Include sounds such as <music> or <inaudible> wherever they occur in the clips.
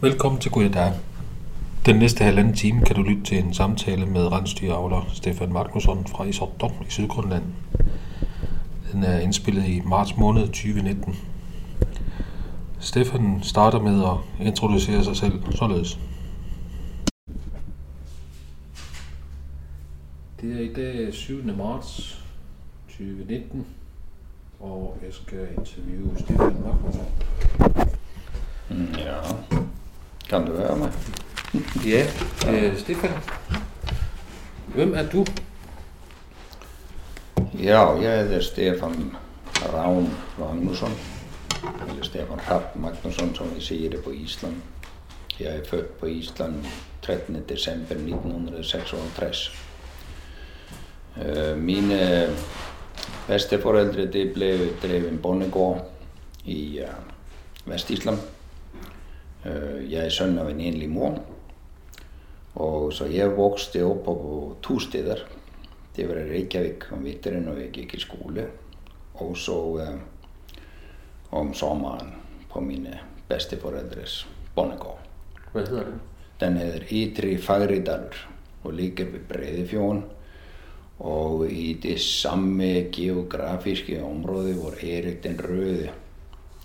Velkommen til Gud Den næste halvanden time kan du lytte til en samtale med rensdyravler Stefan Magnusson fra Isorton i Sydgrønland. Den er indspillet i marts måned 2019. Stefan starter med at introducere sig selv således. Det er i dag 7. marts 2019, og jeg skal interviewe Stefan Magnusson. Mm, ja, kan du høre mig? Ja, øh, Stefan. Hvem er du? Ja, jeg hedder Stefan Ravn Magnusson, eller Stefan Rapp Magnusson som vi siger det på Island. Jeg er født på Island 13. december 1956. Uh, mine bedsteforældre de blev drevet bondegård i uh, Vestisland. Jeg er søn af en enlig mor, og så jeg vokste op på to steder. Det var i Reykjavik om vinteren når jeg gik i skole, og så uh, om sommeren på mine bedsteforældres bondegård. Hvad hedder den? Den hedder Ytri Fagridalur og ligger ved Breiðifjón og i det samme geografiske område hvor Erik den Røde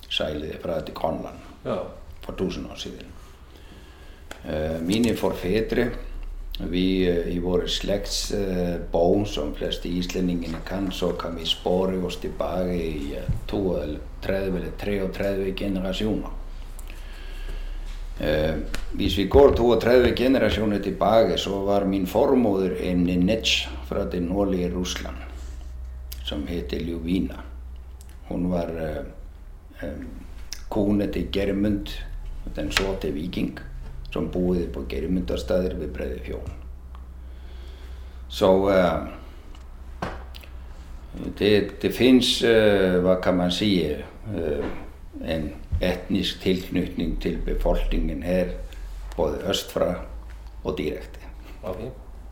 sejlede fra til Grønland Ja. For tusind år siden. Uh, mine forfædre, vi i vores slægtsbog, uh, som fleste islændingene kan, så kan vi spore os tilbage i uh, 32 eller 33 generationer. Uh, hvis vi går 32 generationer tilbage, så var min formoder en Nenets fra det nordlige Rusland, som hed Ljuvina. Hun var uh, um, kone til Germund, den sorte viking, som boede på Germundarstader ved Bredefjorden. Så uh, det, det finns, uh, hvad kan man sige, uh, en etnisk tilknytning til befolkningen her, både østfra og direkte. Okay.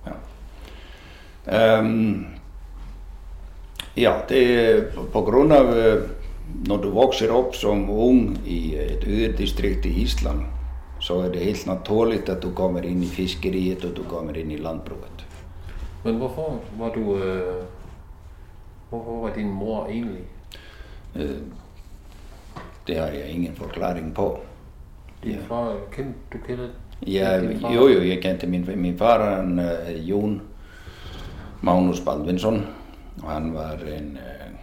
Ja. Um, ja, det på grund uh, når du vokser op som ung i et yderdistrikt i Island, så er det helt naturligt, at du kommer ind i fiskeriet og du kommer ind i landbruget. Men hvorfor var du... Øh, hvorfor var din mor egentlig? Uh, det har jeg ingen forklaring på. Din Ja. far, kendte, du kendte Ja, jo, jo, jeg kendte min, min far, han uh, Jon Magnus Baldvinsson, han var en uh,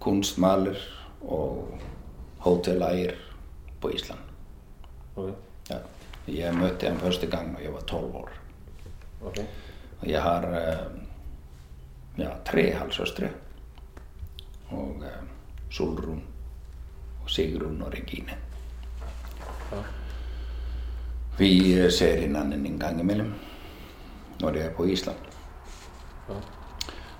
kunstmaler og hotellejer på Island. Okay. Ja. Jeg mødte ham første gang, når jeg var 12 år. Okay. Og jeg har uh, ja, tre halvsøstre. Og uh, Solrun, og Sigrun og Regine. Ja. Vi uh, ser hinanden en gang imellem, når det er på Island. Ja.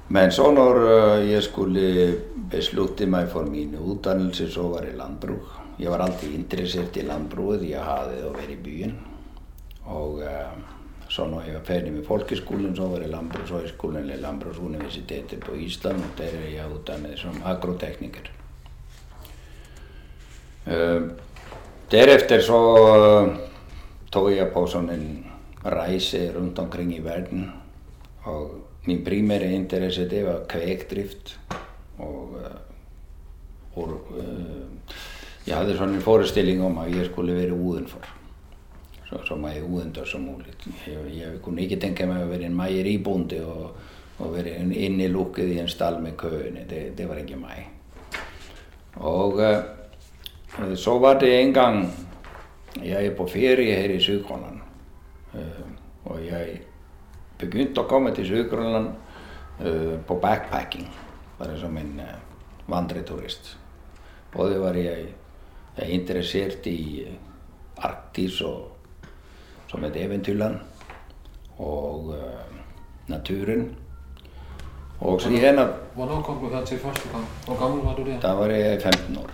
Men når uh, jeg skulle beslutte mig for min uddannelse, så var det landbrug. Jeg var alltid interesseret i landbruget, jeg havde at være i byen. Og uh, så når jeg var færdig med folkeskolen, så var det landbrugshøjskolen eller landbrugsuniversitetet på Island, og der er jeg uddannet som agrotekniker. Uh, derefter så uh, tog jeg på sådan en rejse rundt omkring i verden, og min primære interesse det var kvægdrift, og, uh, og uh, jeg havde sådan en forestilling om, at jeg skulle være udenfor. Så, så meget udendørs som muligt. Jeg, jeg kunne ikke tænke mig at være en mejeribonde og, og være en innelukket i en stald med køene. Det, det var ikke mig. Og uh, så var det en gang, jeg er på ferie her i Sydgrønland. Uh, og jeg begyndte at komme til Sydgrønland uh, på backpacking, bare som en uh, vandreturist. Både var jeg, jeg interesseret i uh, Arktis og som et eventyrland og uh, naturen. Og så igen, Hvornår kom du her til første gang? Hvor gammel var du der? der var jeg 15 år.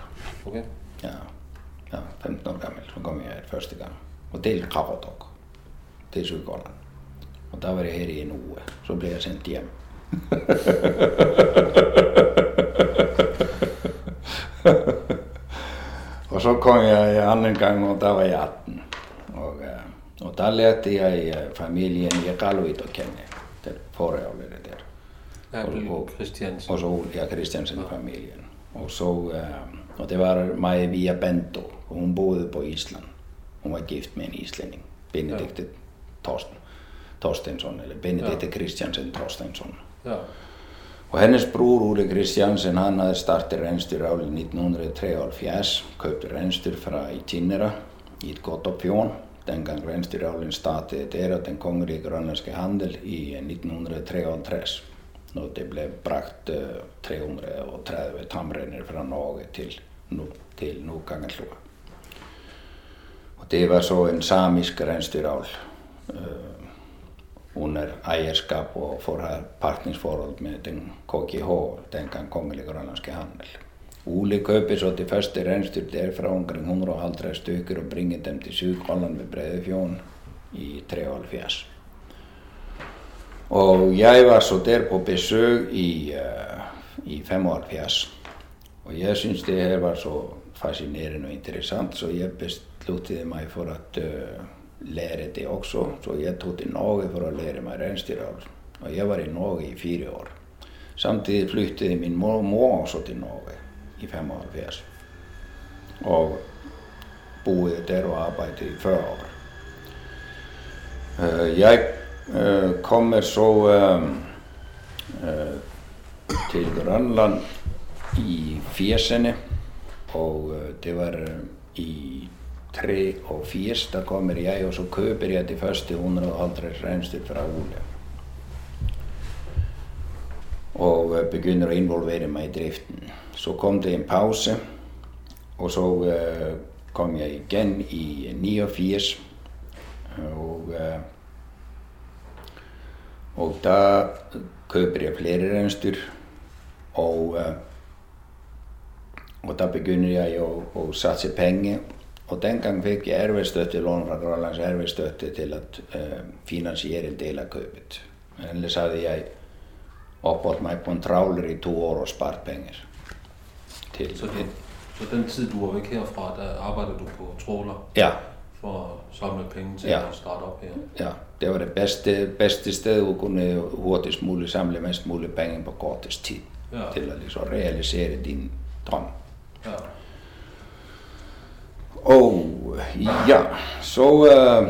Okay. Ja, ja 15 år gammel, så kom jeg her første gang. Og til Kravatok, til Sydgrønland. Og der var jeg her i en uge, så blev jeg sendt hjem. og så kom jeg anden gang, og der var jeg 18. Och där lärde jag eh, familjen Jekalvit att känna, där föräldrar där. Erkel Och- och- Christiansen. Och så ja, Kristiansen-familjen. Och, så, eh, och det var Maja Bento, och hon bodde på Island. Hon var gift med en islänning, Benedikte Torsten, Torstensson, eller Benedikte Kristiansen Torstensson. Ja. Och hennes bror Ole Kristiansen, han hade startat rensdyravl 1973, köpte rensdyr från Tinnera i ett Gottopfjörn. Den gång rensdyravlen startade där den kungliga grönländska handel i 1933. Och det blev brakt eh, 330 tamrenar från Norge till, Nu- till Nukangasloa. Och det var så en samisk rensdyravl eh, under ägarskap och förpartningsförhållande med den KGH, den kan Kungliga Grönländska Handel. Ole köper så till första rensdyr därifrån omkring 150 stycken och bringar dem till Sydgrönland vid Bredefjorden i 73. Och jag var så där på besök i, uh, i 75. Och jag syns det här var så fascinerande och intressant så jag beslutade mig för att uh, lära det också. Så jag tog till Norge för att lära mig rensdyrhavl. Och jag var i Norge i fyra år. Samtidigt flyttade min mormor också till Norge i 75. Och bodde där och arbetade i fyra år. Eh, Jag eh, kommer så eh, till Grönland i fjäsene och eh, det var i tre och där kommer jag och så köper jag de första 150 rensdyr från Ole. Eh, begynner att involvera mig i driften. Så kom det en paus och så eh, kom jag igen i 89 och, eh, och där köper jag flera rensdyr och, eh, och där begynner jag ju att, att satsa pengar och den gången fick jag ärvestötte, lån från Grönlands ärvestötte till att eh, finansiera en del av köpet. Men Annars hade jag uppåt mig på en trawler i två år och sparat pengar. Till, Så, det, så den tid, du var væk herfra, der arbejdede du på tråler ja, for at samle penge til Ja. at starte op her. ja, det var det bästa, bästa stället att kunna hårdast möjligt samla mest möjligt pengar på kortast tid. Ja. Till att liksom realisera din dröm. Ja. Oh, ja, så, uh,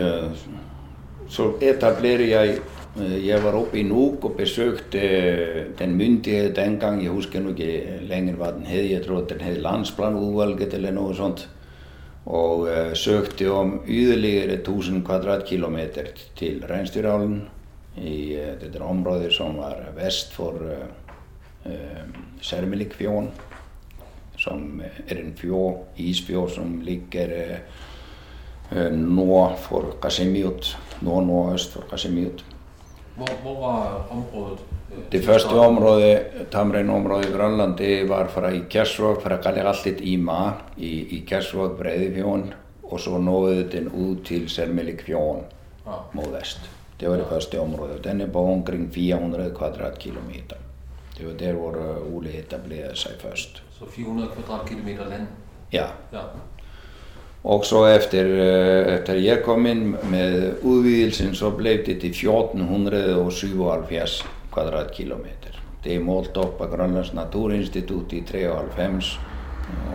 uh, så etablerade jag, uh, jag var uppe i Nuuk besökte den myndighet den gången, jag huskar nog inte längre vad den hette, jag tror den hette Landsplanudvalget eller något sånt. Uh, sökte om ytterligare 1000 kvadratkilometer till Rensdyrhallen i uh, det där området som var uh, uh, Sermelikfjorden som är en fjord, isfjord som ligger eh, norr för Kasimiut, nord-nordøst for Kasimiut. Hvor, hvor var området? øh, Det starten? området, Tamren-området i Grønland, det var fra Kersvåg, fra Kallegallit Ima i, i Kersvåg, Breidefjorden, og så nåede den ud til Selmelikfjorden Ja. mod vest. Det var det første området. Den er på omkring 400 kvadratkilometer. Det var der, hvor øh, Ole etablerede sig først. Så 400 kvadratkilometer land. Ja, Ja. Och så efter, efter jag kom in med utvidelsen så blev det till 1477 kvadratkilometer. Det är målt upp av Grönlands naturinstitut i 93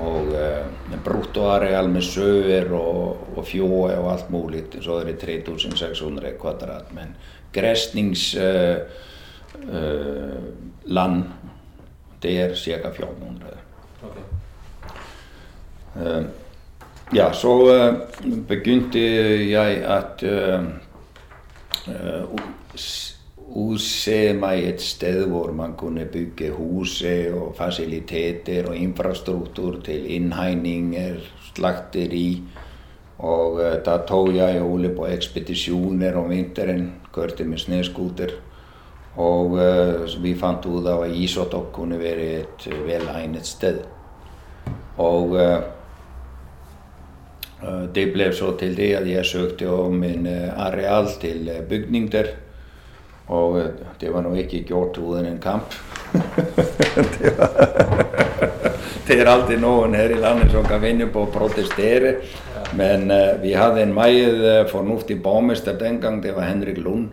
och eh, bruttoareal med sjöar och, och fjordar och allt möjligt så är det 3600 kvadrat. Men gräsnings eh, eh, det är cirka 1400. Okay. Eh, Ja, så eh, begyndte jeg at udse mig et sted, hvor man kunne bygge huse og faciliteter og infrastruktur til indhegninger, slagteri. Og der tog jeg og Ole på ekspedisjoner om vinteren, kørte med sneskooter. Og vi fant ut av at Isotok kunne være et velegnet sted. Og uh, Eh, Det blev så till det att jag sökte om en eh, areal till eh, byggning där. Och eh, det var nog inte gjort utan en kamp. <laughs> det, det är alltid någon här i landet som kan finna på att protestera. Men uh, vi hade en meget uh, fornuftig borgmästare den gången, det var Henrik Lund.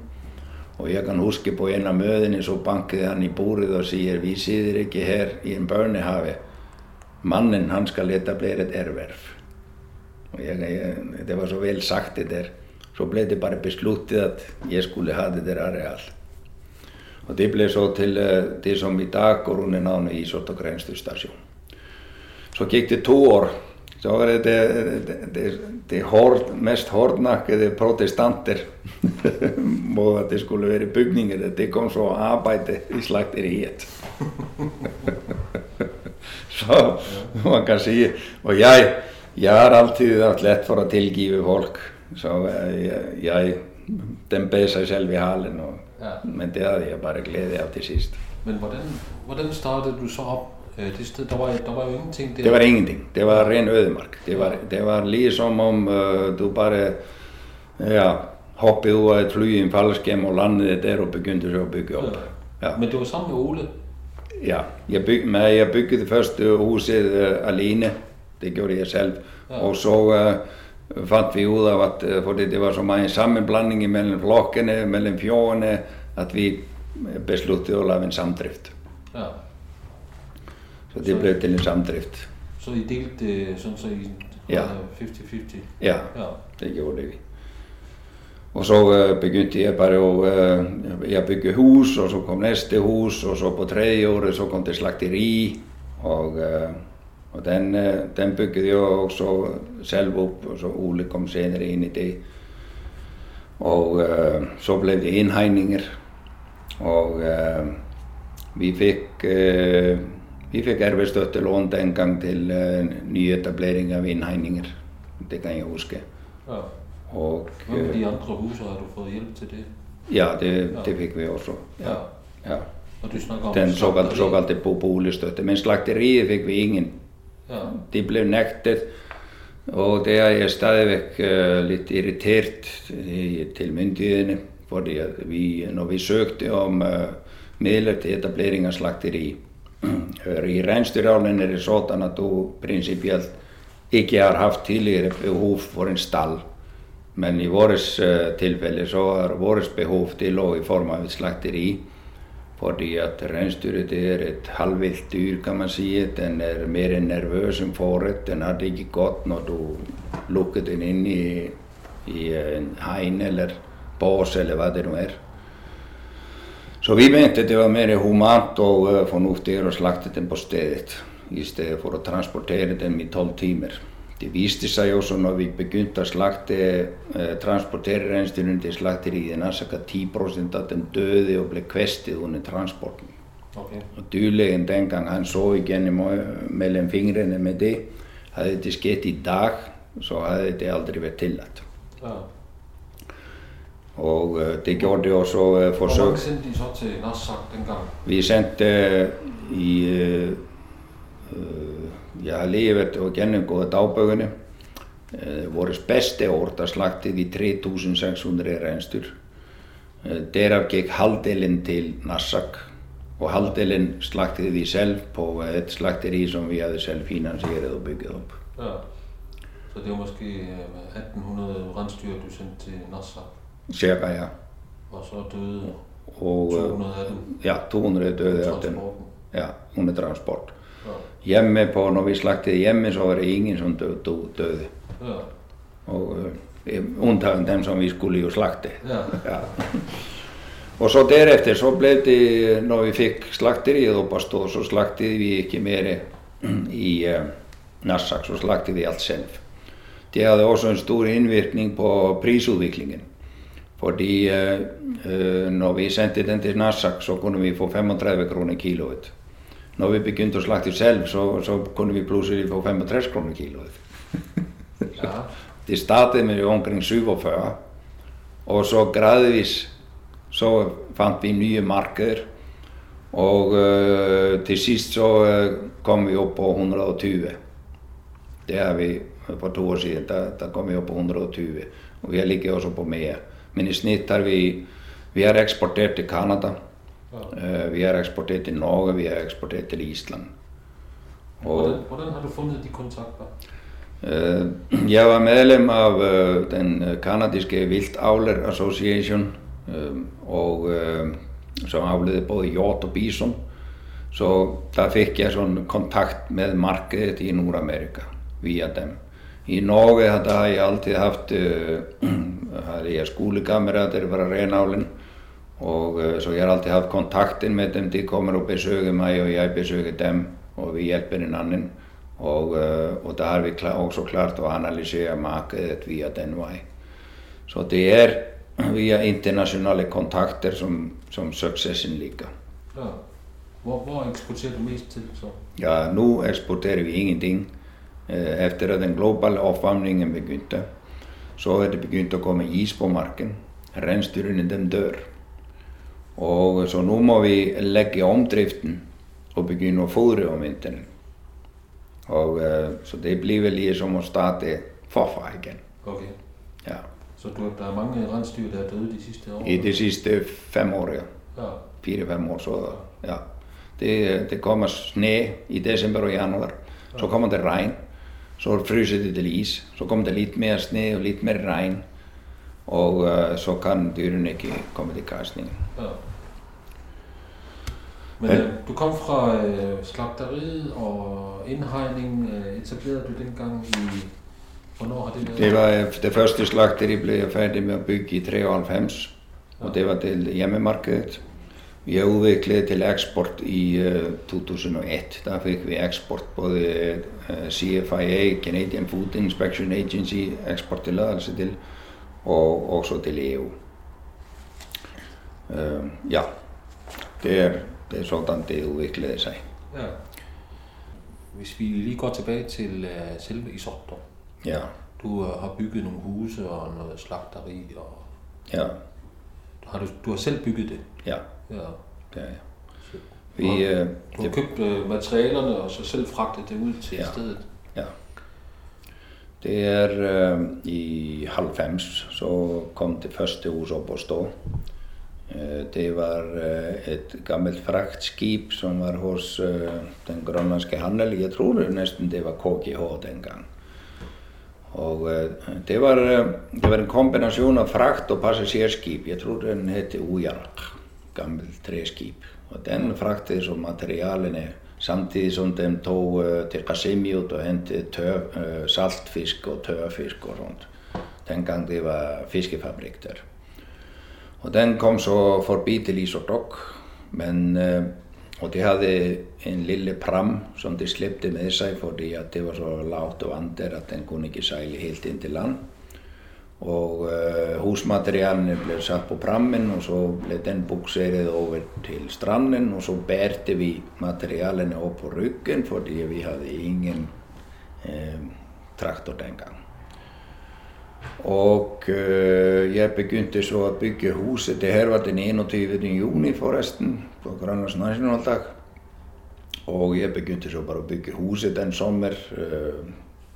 Og ég kann huski på eina möðinni svo bankiði hann í búrið og sýr við sýðir ekki hér í en börnehafi mannen han skal etablera ett erverv. Och jag, jag, det var så väl sagt det där. Så blev det bara beslutat att jag skulle ha det där areal. Och det blev så till det som idag går under namnet Isot och gränsstation. Så gick det två år. Så var det det, det, det hård, mest hårdnackade protestanter <laughs> och att det skulle vara byggningar. Det kom så arbete i slakteriet. <laughs> så man kan säga, och jag, jag har alltid haft lätt för att tillgiva folk. Så jag, jag den bed sig själv i halen. Och, Ja. Men det hade jag bara glädje av till sist. Men hvordan, hvordan startede du så op øh, det sted? Der var, der var jo ingenting der. Det var ingenting. Det var ren ödemark. Det var, det var liksom om uh, du bara ja, hoppade ur ett flyg i en fallskärm och landade där och begynte så att bygga upp. Ja. Men det var sammen med Ole. Ja, jag, byg, men jag byggde det första huset uh, alene. Det gjorde jag själv. Ja. Och så uh, fann vi ut av att, uh, för det, det var så en sammanblandning mellan flocken, mellan fjorden, att vi beslutade att lägga en samdrift. Ja. Så det blev till en samdrift. Så I delte det sådan så I Ja. var 50-50? Ja, Ja. det gjorde vi. Och så uh, begynte jag bara att uh, jag bygga hus och så kom nästa hus och så på tredje året så kom det slakteri och, uh, och den, uh, den byggde jag också själv upp och så Ole kom senare in i det. Och uh, så blev det inhägningar och uh, vi fick uh, vi fick erfistöttelån den gång till uh, nyetablering av inhägningar. Det kan jag huska. ja. Med eh, de andre huse? Har du fået hjælp til det? ja, det, det fick vi också. Ja. Ja. Og du snakker om Den så kallade, slagteri. så kallade bo- boligstötte. Men slakteriet fick vi ingen. Ja. Det blev nektet. Och det är jag stadigvæk uh, lite irriterat i, till myndigheterna. För att vi, när vi sökte om uh, medel till etablering av slakteri. <clears throat> I Rennstyrjalen är det sådan att du principiellt inte har haft tidigare behov för en stall. Men i vårt uh, tillfälle så har vårt behov till låg i form av ett slakteri. Fordi att rensdyret är ett halvvilt dyr kan man säga. Den är mer än nervös än fåret. Den hade inte gått när du luckade den in i, i en hain eller bås eller vad det nu är. Så vi att det var mer humant och uh, förnuftigt att slakta den på stället istället för att transportera den i 12 timmar. Det visste sig också när vi begynte att slakta, eh, till slakterierna så att 10 procent av dem döde och blev kvästade under transporten. Okay. Och dyrlägen den gång han såg igenom eh, mellan fingrarna med det. Hade det skett idag så hade det aldrig varit tillåtet. Ja. Och eh, det gjorde också eh, Hvor försök. mange sendte I så til Nassak dengang? Vi sendte eh, i, øh, har levet og. Øh, vores bedste år, der slagtede vi 3600 rensdyr. Øh, derav gik halvdelen til Nassak og halvdelen slagtede vi selv på et slakteri som vi havde selv finansieret og bygget op. Ja. Så det var måske øh, 1800 rensdyr, du sendte til Nassak, Cirka ja. og så døde Og øh, 200 af dem ja, 200 døde af dem ja, under transport. Hjemme på, når vi slagtede hjemme, så var det ingen som døde. døde. Ja. og øh, undtagen dem som vi skulle jo slagte. Ja. Ja. Og så derefter så blev det, når vi fikk slakteriet opp å stå, så slaktede vi ikke mer i uh, <clears throat> Nassak, så slaktede vi alt selv. Det hadde også en stor innvirkning på prisutviklingen. Fordi uh, uh, når vi sendte den til Nassak, så kunne vi få 35 kroner kiloet. Når vi begynte å slakte selv, så, så kunne vi plutselig få 65 kroner kiloet. ja. Det startede med omkring 47, og så gradvis så fandt vi nye markeder. Og øh, til sidst så øh, kom vi op på 120. Det har vi for to år siden, der, der kom vi op på 120. Og vi har ligget også på mere. Men i snitt har vi, vi har eksporteret til Kanada, ja. øh, vi har eksporteret til Norge, vi har eksporteret til Island. Og hvordan, hvordan har du fundet de kontakter? Uh, jeg var medlem av uh, den kanadiske Vilt Avler Association og som avlede både hjort og bison. Så der fikk jeg sånn kontakt med markedet i Nord-Amerika via dem. I Norge har <clears throat> jeg alltid haft hade jag skolekamerater fra Renavlen og så jeg har alltid haft kontakten med dem. De kommer og besøker meg og jeg besøker dem og vi hjelper hverandre. Og, og da har vi klar, også klart å analysere markedet via den vei. Så det er via internasjonale kontakter som, som suksessen ligger. Ja. Hvor, hvor eksporterer du mest til så? Ja, nå eksporterer vi ingenting. Efter at den globale oppvarmingen begynte, så er det begynt å komme is på marken. Reinsdyrene den dør. Og så nå må vi legge om driften og begynne å fôre om vinteren. Og, så det blir vel som å starte forfra igjen. Okay. Ja. Så du, der er mange rensdyr, der er døde de sidste år? I de sidste fem år, ja. Ja. Fire-fem år, så ja. Det, det kommer snø i desember og januar. Så kommer det regn. Så fryser det til is. Så kommer det litt mer snø og litt mer regn. Og uh, så kan dyrene ikke komme til kasting. Ja. Men øh, du kom fra øh, slagteriet og indhegning. Øh, etablerede du dengang i... Hvornår har det været? Det var det første slakteri ble jeg ferdig med å bygge i 93. Og det var til hjemmemarkedet. Vi har utviklet til eksport i uh, 2001. Da fikk vi eksport både uh, CFIA, Canadian Food Inspection Agency, eksporttillatelse til, og også til EU. Uh, ja, det er, det er sådan det udviklede sig. Ja. Hvis vi lige går tilbage til uh, selve Isorter. Ja, Du uh, har bygget nogle huse og noget slagteri. Og ja, har du, du har selv bygget det? ja, Ja. det er jeg. Vi, uh, Du har købt uh, materialerne og så selv fragtet det ud til Ja. stedet? Ja. Det er uh, i 90 så kom det første hus opp å stå. Uh, det var uh, et gammelt fraktskip som var hos uh, den grønlandske handel. Jeg tror nesten det var KGH den gang. Og det, var, det var en kombinasjon av frakt og passasjerskip. Jeg tror den het Ujark, gammelt treskip. Og den fraktet så materialene samtidig som de uh, til Kasimiut og hentet saltfisk og tørrfisk og sånt. Den gang det var fiskefabrikk der. Og den kom så forbi til Isordok, men uh, og de hadde en lille pram som de slepte med seg fordi at det var så lavt og vann der at den kunne ikke seile helt inn til land. Og uh, husmaterialene ble satt på prammen, og så ble den bukseret over til stranden. Og så bærte vi materialene opp på ryggen fordi vi hadde ingen eh, traktor den gang. Og uh, jeg begynte så å bygge huset. Det her var den 21. juni forresten, på Grønlands nasjonaldag. Og jeg begynte så bare å bygge huset den sommer. Uh,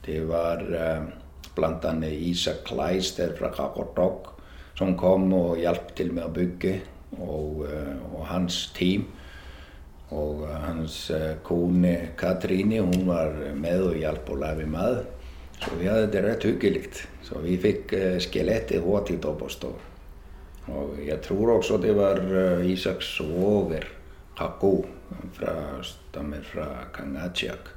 det var uh, blant annet Isak Kleister fra Kakordok som kom og hjalp til med å bygge, og, og hans team. Og hans kone Katrine hun var med og hjalp å lage mat. Så vi hadde det rett hyggelig. Så vi fikk skelettet hurtig opp å stå. Og jeg tror også det var Isaks svoger, Kako, fra, stammer fra Kangatsiak.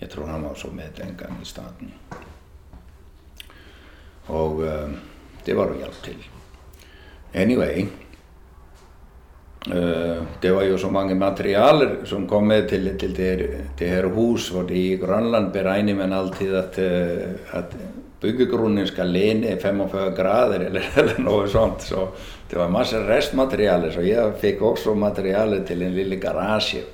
Jeg tror han var også med den gang i staten. Og uh, det var å hjelpe til. Anyway. Uh, det var jo så mange materialer som kom med til, til det, det her hus, fordi i Grønland beregner man alltid at, uh, at byggegrunnen skal lene 45 grader eller, <laughs> eller noe sånt. Så det var masse restmateriale, så jeg fikk også materiale til en lille garasje.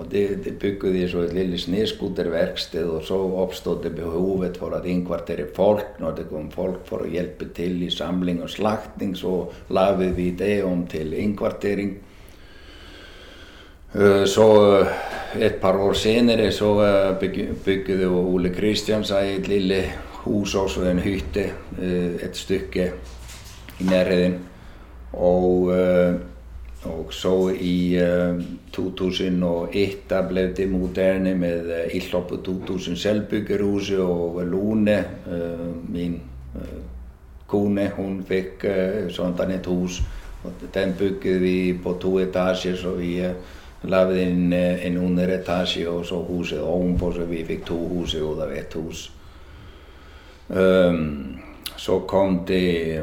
Og bygde de så et lille snøscooterverksted, og oppstod det behovet for at innkvartere folk. Når det kom folk for å hjelpe til i samling og slakting, så laget vi det om til innkvartering. Så et par år senere så bygde Ole Kristian seg et lille hus, også en hytte, et stykke i nærheten. Og och så i uh, 2001 blev det moderne med uh, Illoppe 2000 selvbyggerhuse och Lone, uh, min kone, hon fick sånt ett hus och den byggde vi på två etager så vi lavade in en underetage och så huset ovanpå så vi fick två hus utav ett hus. Um, så kom det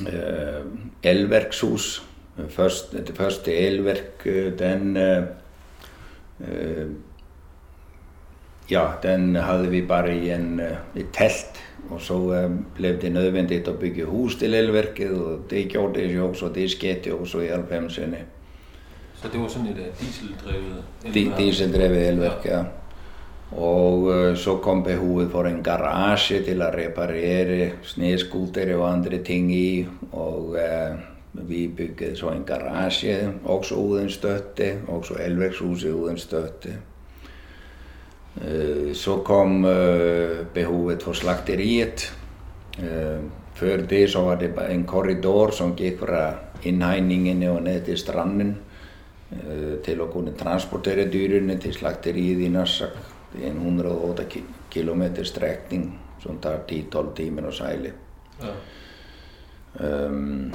um, uh, elverkshus. Først, det første elverk, den uh, ja, den hade vi bara i en, tält och så uh, blev det nödvändigt att bygga hus till elverket och det gjorde det också, det skedde också i 90 Så det var sådan et dieseldrevet elverk? Dieseldrevet elverk, ja. ja. Og uh, så kom behovet for en garasje til å reparere snøscootere og andre ting i. Og uh, vi bygde så en garasje, også uten støtte, også elverkshuset uten støtte. Uh, så kom behovet for slakteriet. Før det så var det en korridor som gikk fra innhegningene og ned til stranden til å kunne transportere dyrene til slakteriet i Nassak. Det är en 108 kilometer sträckning som tar 10-12 timmar att segla. Ja. Um,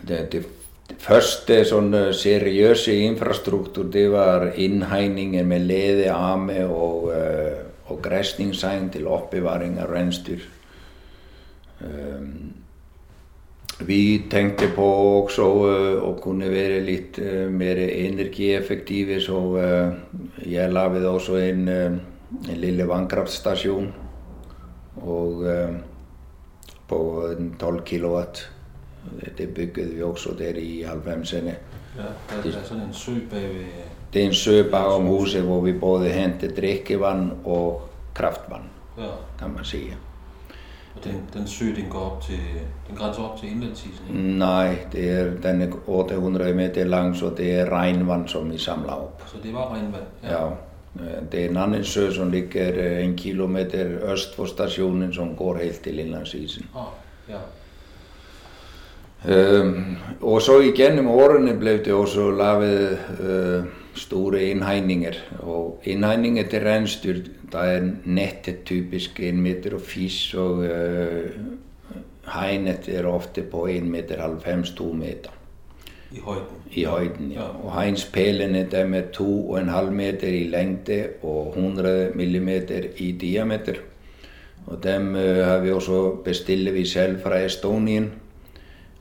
det, det, det första sån seriösa infrastruktur det var inhegningen med ledearme och, uh, och gräsningssegn till uppbevaring av rensdyr. Um, vi tänkte på också att kunna vara lite mer energieffektiva så jag lavade också en, en lille vannkraftstation och på 12 kilowatt. Det byggde vi också där i halvfemsene. Ja, det är sådan en sjö bredvid... Det är en sjö bakom huset där vi både hämtar drickevann och kraftvann ja. kan man säga. Og den, den sø, den går op til, den grænser op til indlandsisen, ikke? Nej, det er, den er 800 meter lang, så det er regnvand, som vi samler op. Så det var regnvand? Ja. ja. Det er en anden sø, som ligger en kilometer øst for stationen, som går helt til indlandsisen. Ah, ja. Um, og så igennem årene blev det også lavet uh, store innhegninger. Og innhegninger til rensdyr, það er nettet typisk 1 meter og fís og uh, hegnet er ofte på 1 meter halv 2 meter. I høyden? I høyden, ja. ja. Og hegnspælene dem er 2,5 meter i lengde og 100 millimeter i diameter. Og dem uh, har vi også bestilt vi selv fra Estonien.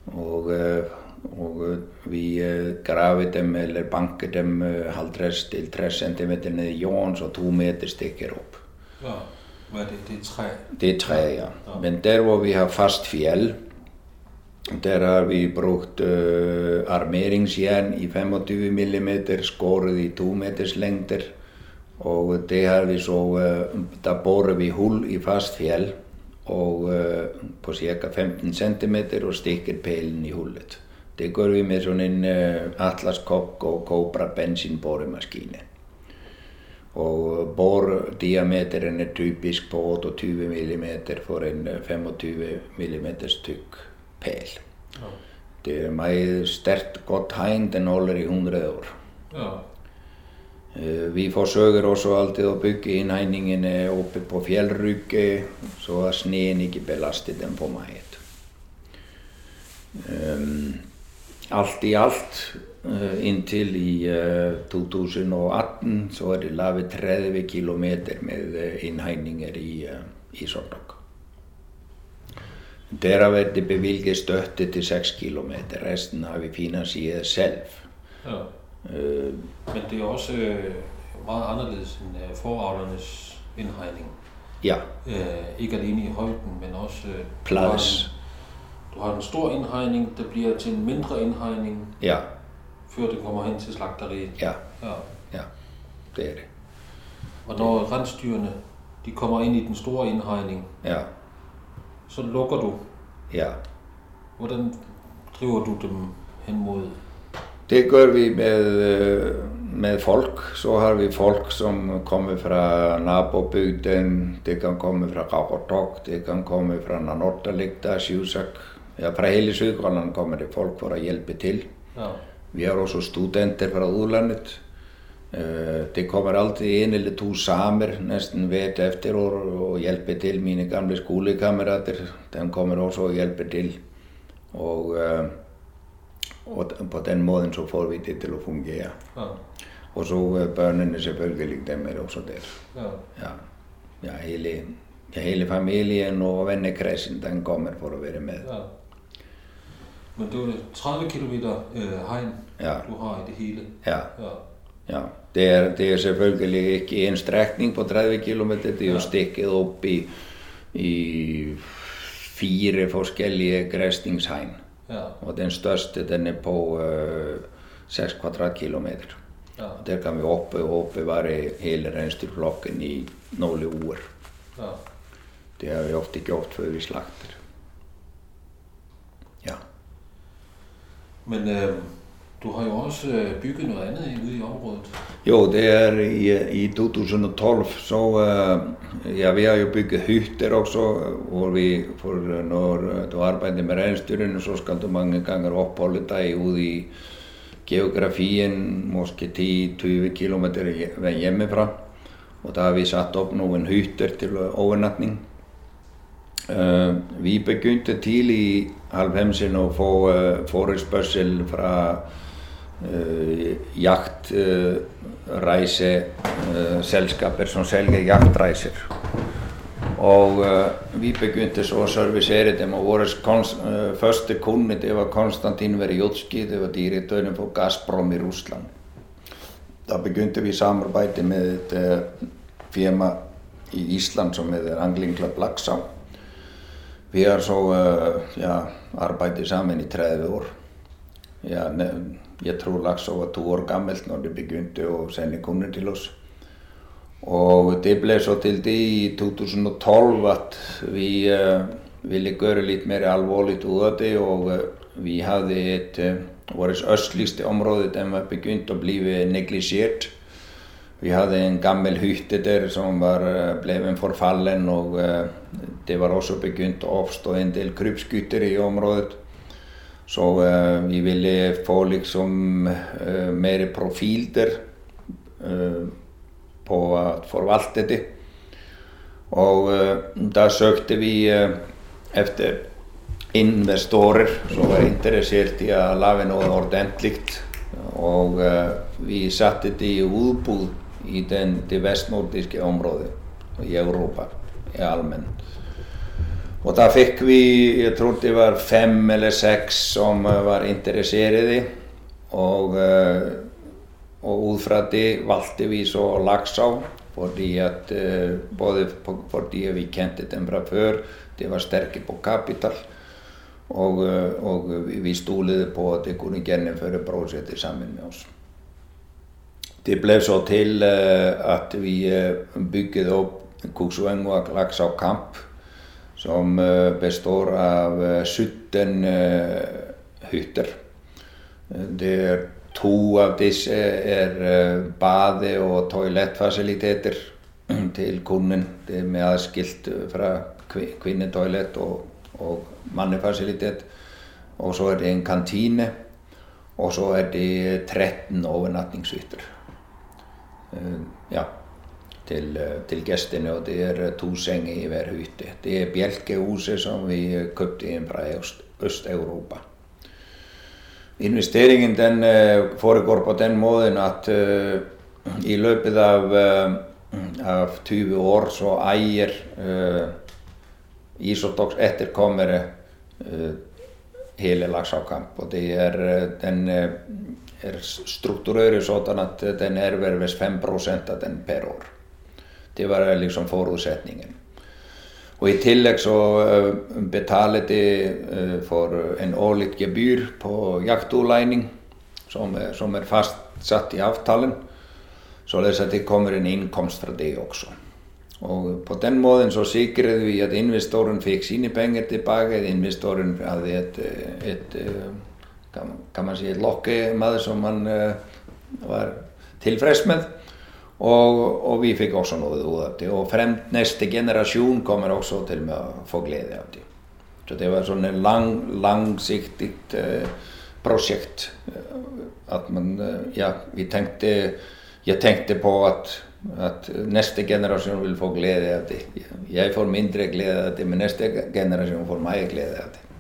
Og uh, og vi gravir dem eller bankar dem halvtreds til 30 cm ned i jorden, så to meter stikker op. Ja, hvad er det? Det er træ? Det er træ, ja. ja. Men der hvor vi har fast fjell, der har vi brugt uh, armeringsjern i 25 mm, skåret i 2 meters længder. Og det har vi så, uh, der borer vi hul i fast fjell og uh, på cirka 15 cm og stikker pælen i hullet. Det gør vi med sådan en uh, Atlas Copco Cobra bensinboremaskine. Og bordiameteren er typisk på 28 mm for en 25 mm tykk pæl. Ja. Det er meget stærkt godt hegn, den holder i 100 år. Ja. Uh, vi forsøker også alltid å bygge innhegningene oppe på fjellrygget, så sneen ikke belaster dem for meget. Um, allt í allt uh, inntil í uh, 2018 så er det lavet 30 km med uh, indhegninger i, i Sordok. Der har været bevilget støtte til 6 km, resten har vi finansieret selv. Ja. Øh, Men det er også meget anderledes end øh, foravlernes indhegning. Ja. Øh, ikke alene i højden, men også... Plads. Du har en stor indhegning, der bliver til en mindre indhegning, Ja, før den kommer hen til slagteriet. ja, Ja. ja, det er det. Og når rensdyrene de kommer ind i den store indhegning, Ja, så lukker du. ja. Hvordan driver du dem hen mod? Det gør vi med, øh, med folk. Så har vi folk, som kommer fra nabobygden. Det kan komme fra Kapotok, det kan komme fra Nanortalikta, Sjusak, ja, fra hele Sydgrønland kommer det folk for å hjelpe til. Ja. Vi har også studenter fra udlandet. Eh, Det kommer alltid en eller to samer nesten hvert efter år og hjelper til. Mine gamle skolekamerater de kommer også og hjelper til. Og, eh, og på den måten så får vi det til å fungere. Ja. Og så eh, børnene selvfølgelig, dem er også der. Ja. Ja, ja, hele, hele familien og vennekredsen den kommer for å være med. Men det var 30 km øh, hegn, Ja. du har i det hele. Ja, Ja. ja. Det er, det er selvfølgelig ikke en strekning på 30 km, det er jo stikket opp i, i fire forskjellige gressningshegn. Ja. Og den største den er på uh, 6 kvadratkilometer. Ja. Der kan vi oppe og oppbevare hele reinsdyrflokken i noen år. Ja. Det har vi ofte gjort før vi slakter. Ja. Men øh, du har jo også øh, bygget noget andet ude i området. Jo, det er i, i 2012 så uh, Ja, vi har jo bygget hytter også, hvor vi For når du arbeider med reinsdyrene, så skal du mange ganger oppholde deg ute i geografien, måske 10-20 km hjemmefra. Og da har vi satt opp noen hytter til overnatting. Uh, vi begynte tidlig i halvfemsen å få forespørsel fra jaktreiseselskaper som selger jaktreiser. Og uh, vi begynte så å servisere dem, og vår første kunde det var Konstantin Verjotski, det var direktøren for Gazprom i Russland. Da begynte vi samarbeide med et firma i Island som heter Angling Club Laxá. Vi har så uh, ja, arbeidet sammen i 30 år. Ne, jeg tror Laxá var to år gammelt når de begynte å sende kunder til oss. Og det ble så til det i 2012 at vi uh, ville gjøre litt mer alvorlig ut av det. Og uh, vi hadde et uh, Vårt østligste område den var begynt å bli neglisjert. Vi hadde en gammel hytte der som var blevet forfallen, og det var også begynt å oppstå en del krypskytter i området. Så vi ville få liksom mer profil der på å forvalte det. Og da søkte vi efter investorer som var interessert i å lage noe ordentlig. Og vi satte det i utbud i den, det vestnordiske området i Europa i allmenn. Og da fikk vi, jeg tror det var fem eller seks som var interessert. Og, og ut fra det valgte vi så Laxá, fordi at, både fordi vi kjente dem fra før, de var sterke på kapital. Og, og vi stolte på at de kunne gjennomføre prosjektet sammen med oss. Det ble så til at vi bygget opp Kuksvengua Laxá Camp, som består av 17 hytter. Det er to av disse er bade- og toalettfasiliteter <clears throat> til kunden. Det er med adskilt fra kvinnetoalett og, og mannefasilitet. Og så er det en kantine. Og så er det 13 overnattingshytter. Ja, til, til gjestene, og det er to senger i hver hytte. Det er bjelkehuset som vi kjøpte inn fra Øst-Europa. Investeringen den foregår på den måten at uh, i løpet av, uh, av 20 år så eier uh, Isotox etterkommere hele Laxá-kamp. Og det er, den er strukturert sånn at den erverves 5 av den per år. Det var liksom forutsetningen. Og i tillegg så betaler de for en årlig gebyr på jaktutleining, som, som er fastsatt i avtalen. Således at det kommer en inkomst fra det også. Og på den måten så sikret vi at investoren fikk sine penger tilbake. Investoren hadde et, et, kan, kan man si, et lokkemader som man var tilfreds med. Og, og, vi fikk også noe av det. Og frem, neste generasjon kommer også til med å få glede av det. Så det var sån en lang, långsiktigt eh, projekt. eh, Att man, eh, ja, vi tänkte, jag tänkte på att, att nästa generation vill få glädje av det. Jag får mindre glädje av det, men nästa generation får mer glädje av det.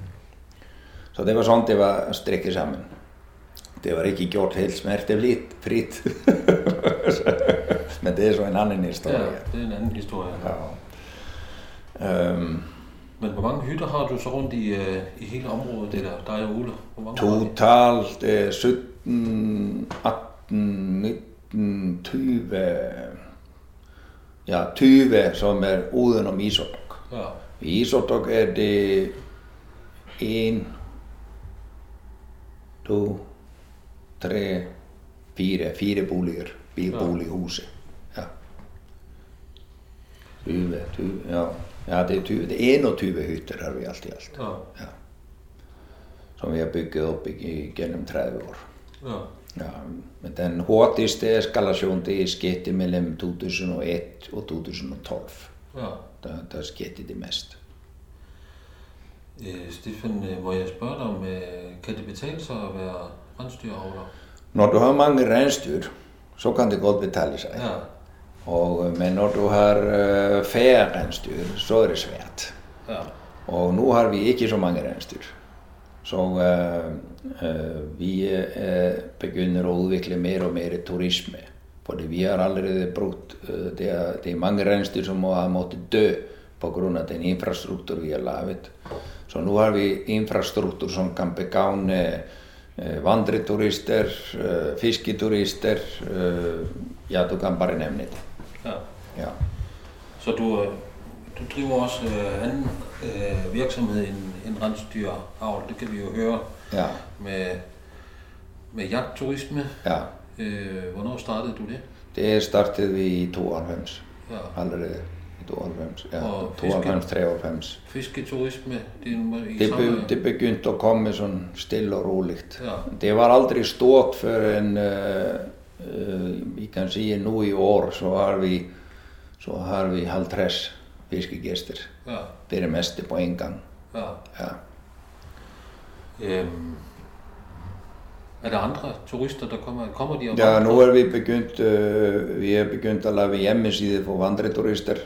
Så det var sånt det var strikket sammen. Det var ikke gjort helt smertefritt. fritt. <laughs> men det er så en annen Ja, historie. det er en anden historie. Ja. Øhm, Men hvor mange hytter har du så rundt i, øh, i hele området, det der, dig og Ole? Hvor mange totalt eh, 17, 18, 19, 20 Ja, 20 som er udenom Isottok. Ja, I Isottok er det en, to, tre, fire, fire boliger. Fire Ja. bolighuset. Ja. 20, 20, ja. ja, det er 20. Det er 21 hytter har vi alt i alt. ja. Som vi har bygget opp i, gjennom 30 år. men den hurtigste eskalasjonen det er skjedd mellom 2001 og 2012. ja. Da, da skjedde det mest. Øh, Stefan, øh, må jeg spørge dig om, øh, kan det betale sig at være rensdyravler? Når du har mange reinsdyr, så kan det godt betale seg. Ja, Og, men når du har uh, færre reinsdyr, så er det svært. ja, Og nå har vi ikke så mange reinsdyr. Så eh, eh, vi eh, begynner å utvikle mer og mer turisme. Fordi vi har allerede brukt eh, det, er, det er mange reinsdyr som må ha måttet dø pga. den infrastruktur vi har laget. Så nå har vi infrastruktur som kan begagne eh, vandreturister, eh, fisketurister. Eh, ja, du kan bare nevne det. ja. Ja. Så du, du driver også øh, anden øh, virksomhed end, end rensdyravl, det kan vi jo høre Ja. med, med jagtturisme. ja. Øh, hvornår startede du det? Det startet vi i 92. Ja. allerede 92. Ja, Og 92, 93. Fisketurisme, det er Det, samme... det begynte å komme sånn stille og rolig. Ja. Det var aldri stått før en uh, uh, Vi kan si nå i år så har vi, så har vi 50 fiskegester. Ja, Det er det meste på en gang. ja. Ja. Øhm, er der andre turister, der kommer? Kommer de Ja, nå har vi begynt, uh, vi har begynt å lage hjemmeside for vandreturister.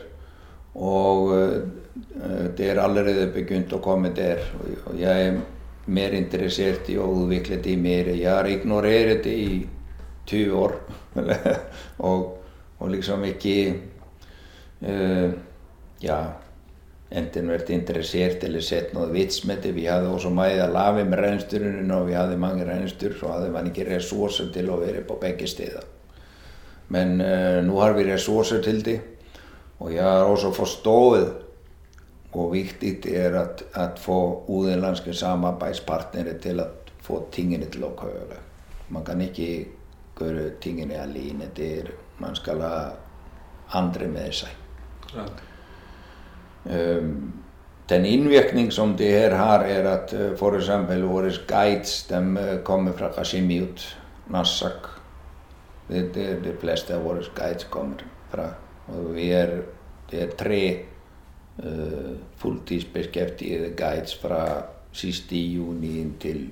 Og uh, det er allerede begynt å komme der. Og jeg er mer interessert i å utvikle det mer. Jeg har ignorert det i 20 år. <laughs> og, og liksom ikke uh, Ja, enten vært interessert eller sett noe vits med det. Vi hadde også mye lave med reinsdyrene når vi hadde mange reinsdyr, så hadde man ikke ressurser til å være på begge steder. Men eh, nå har vi ressurser til det, og jeg har også forstått hvor viktig det er at, at få utenlandske samarbeidspartnere til å få tingene til å kjøre. Man kan ikke gjøre tingene alene. Det er, man skal ha andre med seg. Ja. Um, den innvirkning som det her har, er at uh, for eksempel våre guides de uh, kommer fra Kashimiut, Nassak. Det er det de fleste av våre guides kommer fra. Vi er, det er tre uh, fulltidsbeskjeftigede guides fra siste juni til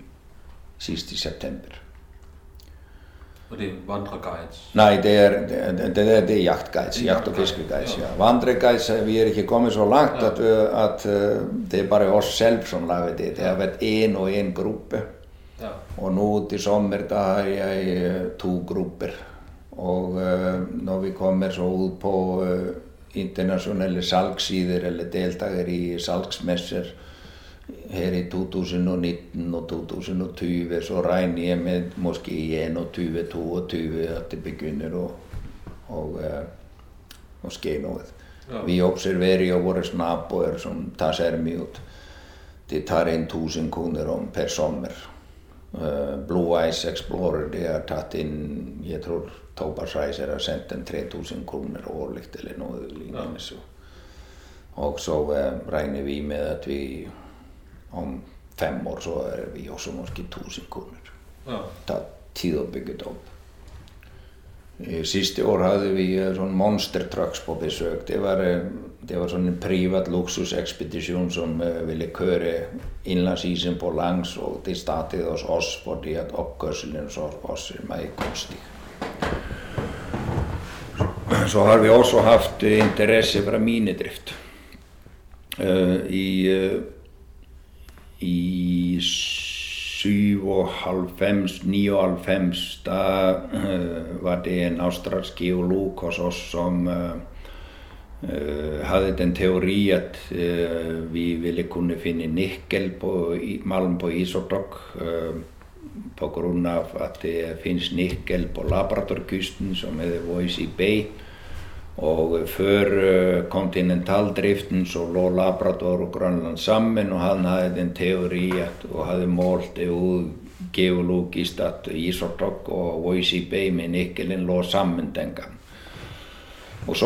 siste september. Og det er vandreguides. Nei, det er, det, er, det er jaktguides, jakt- og fiskeguides. Ja. Vandreguides, vi er ikke kommet så langt at, uh, at uh, det er bare oss selv som lager det. Det har vært én og én gruppe. Ja. Og nå til sommer da har jeg to grupper. Og uh, når vi kommer så ut på uh, internasjonale salgssider eller deltaker i salgsmesser her i 2019 og 2020 så regner jeg med måske i 21-22 at det begynner å, å, å skje noe. Ja. Vi observerer jo våre naboer som tar seg ut. De tar inn 1000 kroner om per sommer. Uh, Blue Ice Explorer de har tatt inn, jeg tror Tobas Reiser har sendt en 3000 kroner årlig eller noe lignende. Så. Og så uh, regner vi med at vi om fem år så er vi også måske 1000 kroner. Ja. Det tar tid det opp. Eh, Siste år hade vi eh, sån monster trucks på besök. Det var, eh, det var sån en privat luxusexpedition som eh, ville köra inlandsisen på langs och det startade hos oss för det att uppkörseln hos oss är mycket konstig. Så har vi också haft eh, intresse för minidrift. Eh, I, eh, i 97, 99, da var det en australsk geolog hos oss som uh, hade den teori att vi ville kunna finna nickel på malm på Isordok på grund av att det finns nickel på Labradorkusten som heter Voisey Bay och för uh, kontinentaldriften så låg Labrador och Grönland samman och han hade en teori att, och hade målt det ut geologiskt att Isordok och Voisey Bay med nickelen låg samman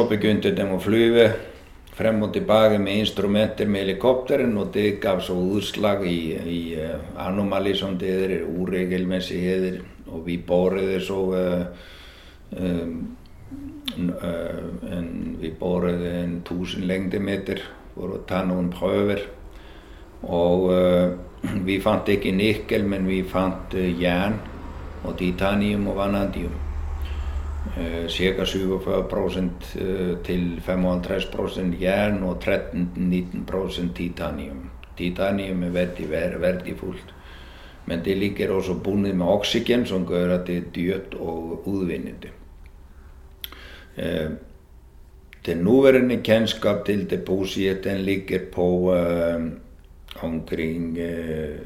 begynte de att flyga fram och tillbaka med instrumenter med helikoptern och det gav så utslag i, i uh, anomali som det är, oregelmässigheter och vi borrade så uh, um, uh, en, vi borrade en tusen längdemeter för att ta någon pröver och uh, vi fann inte nickel men vi fann uh, järn och titanium och vanadium. Uh, cirka 47 procent uh, till 35 procent järn och 13-19 procent titanium. Titanium vär- värdefullt. Men det ligger också bundet med oxygen som gör att det är dyrt och utvinnande. Eh, Den nuvarande kunskap till depositen ligger på eh, omkring eh,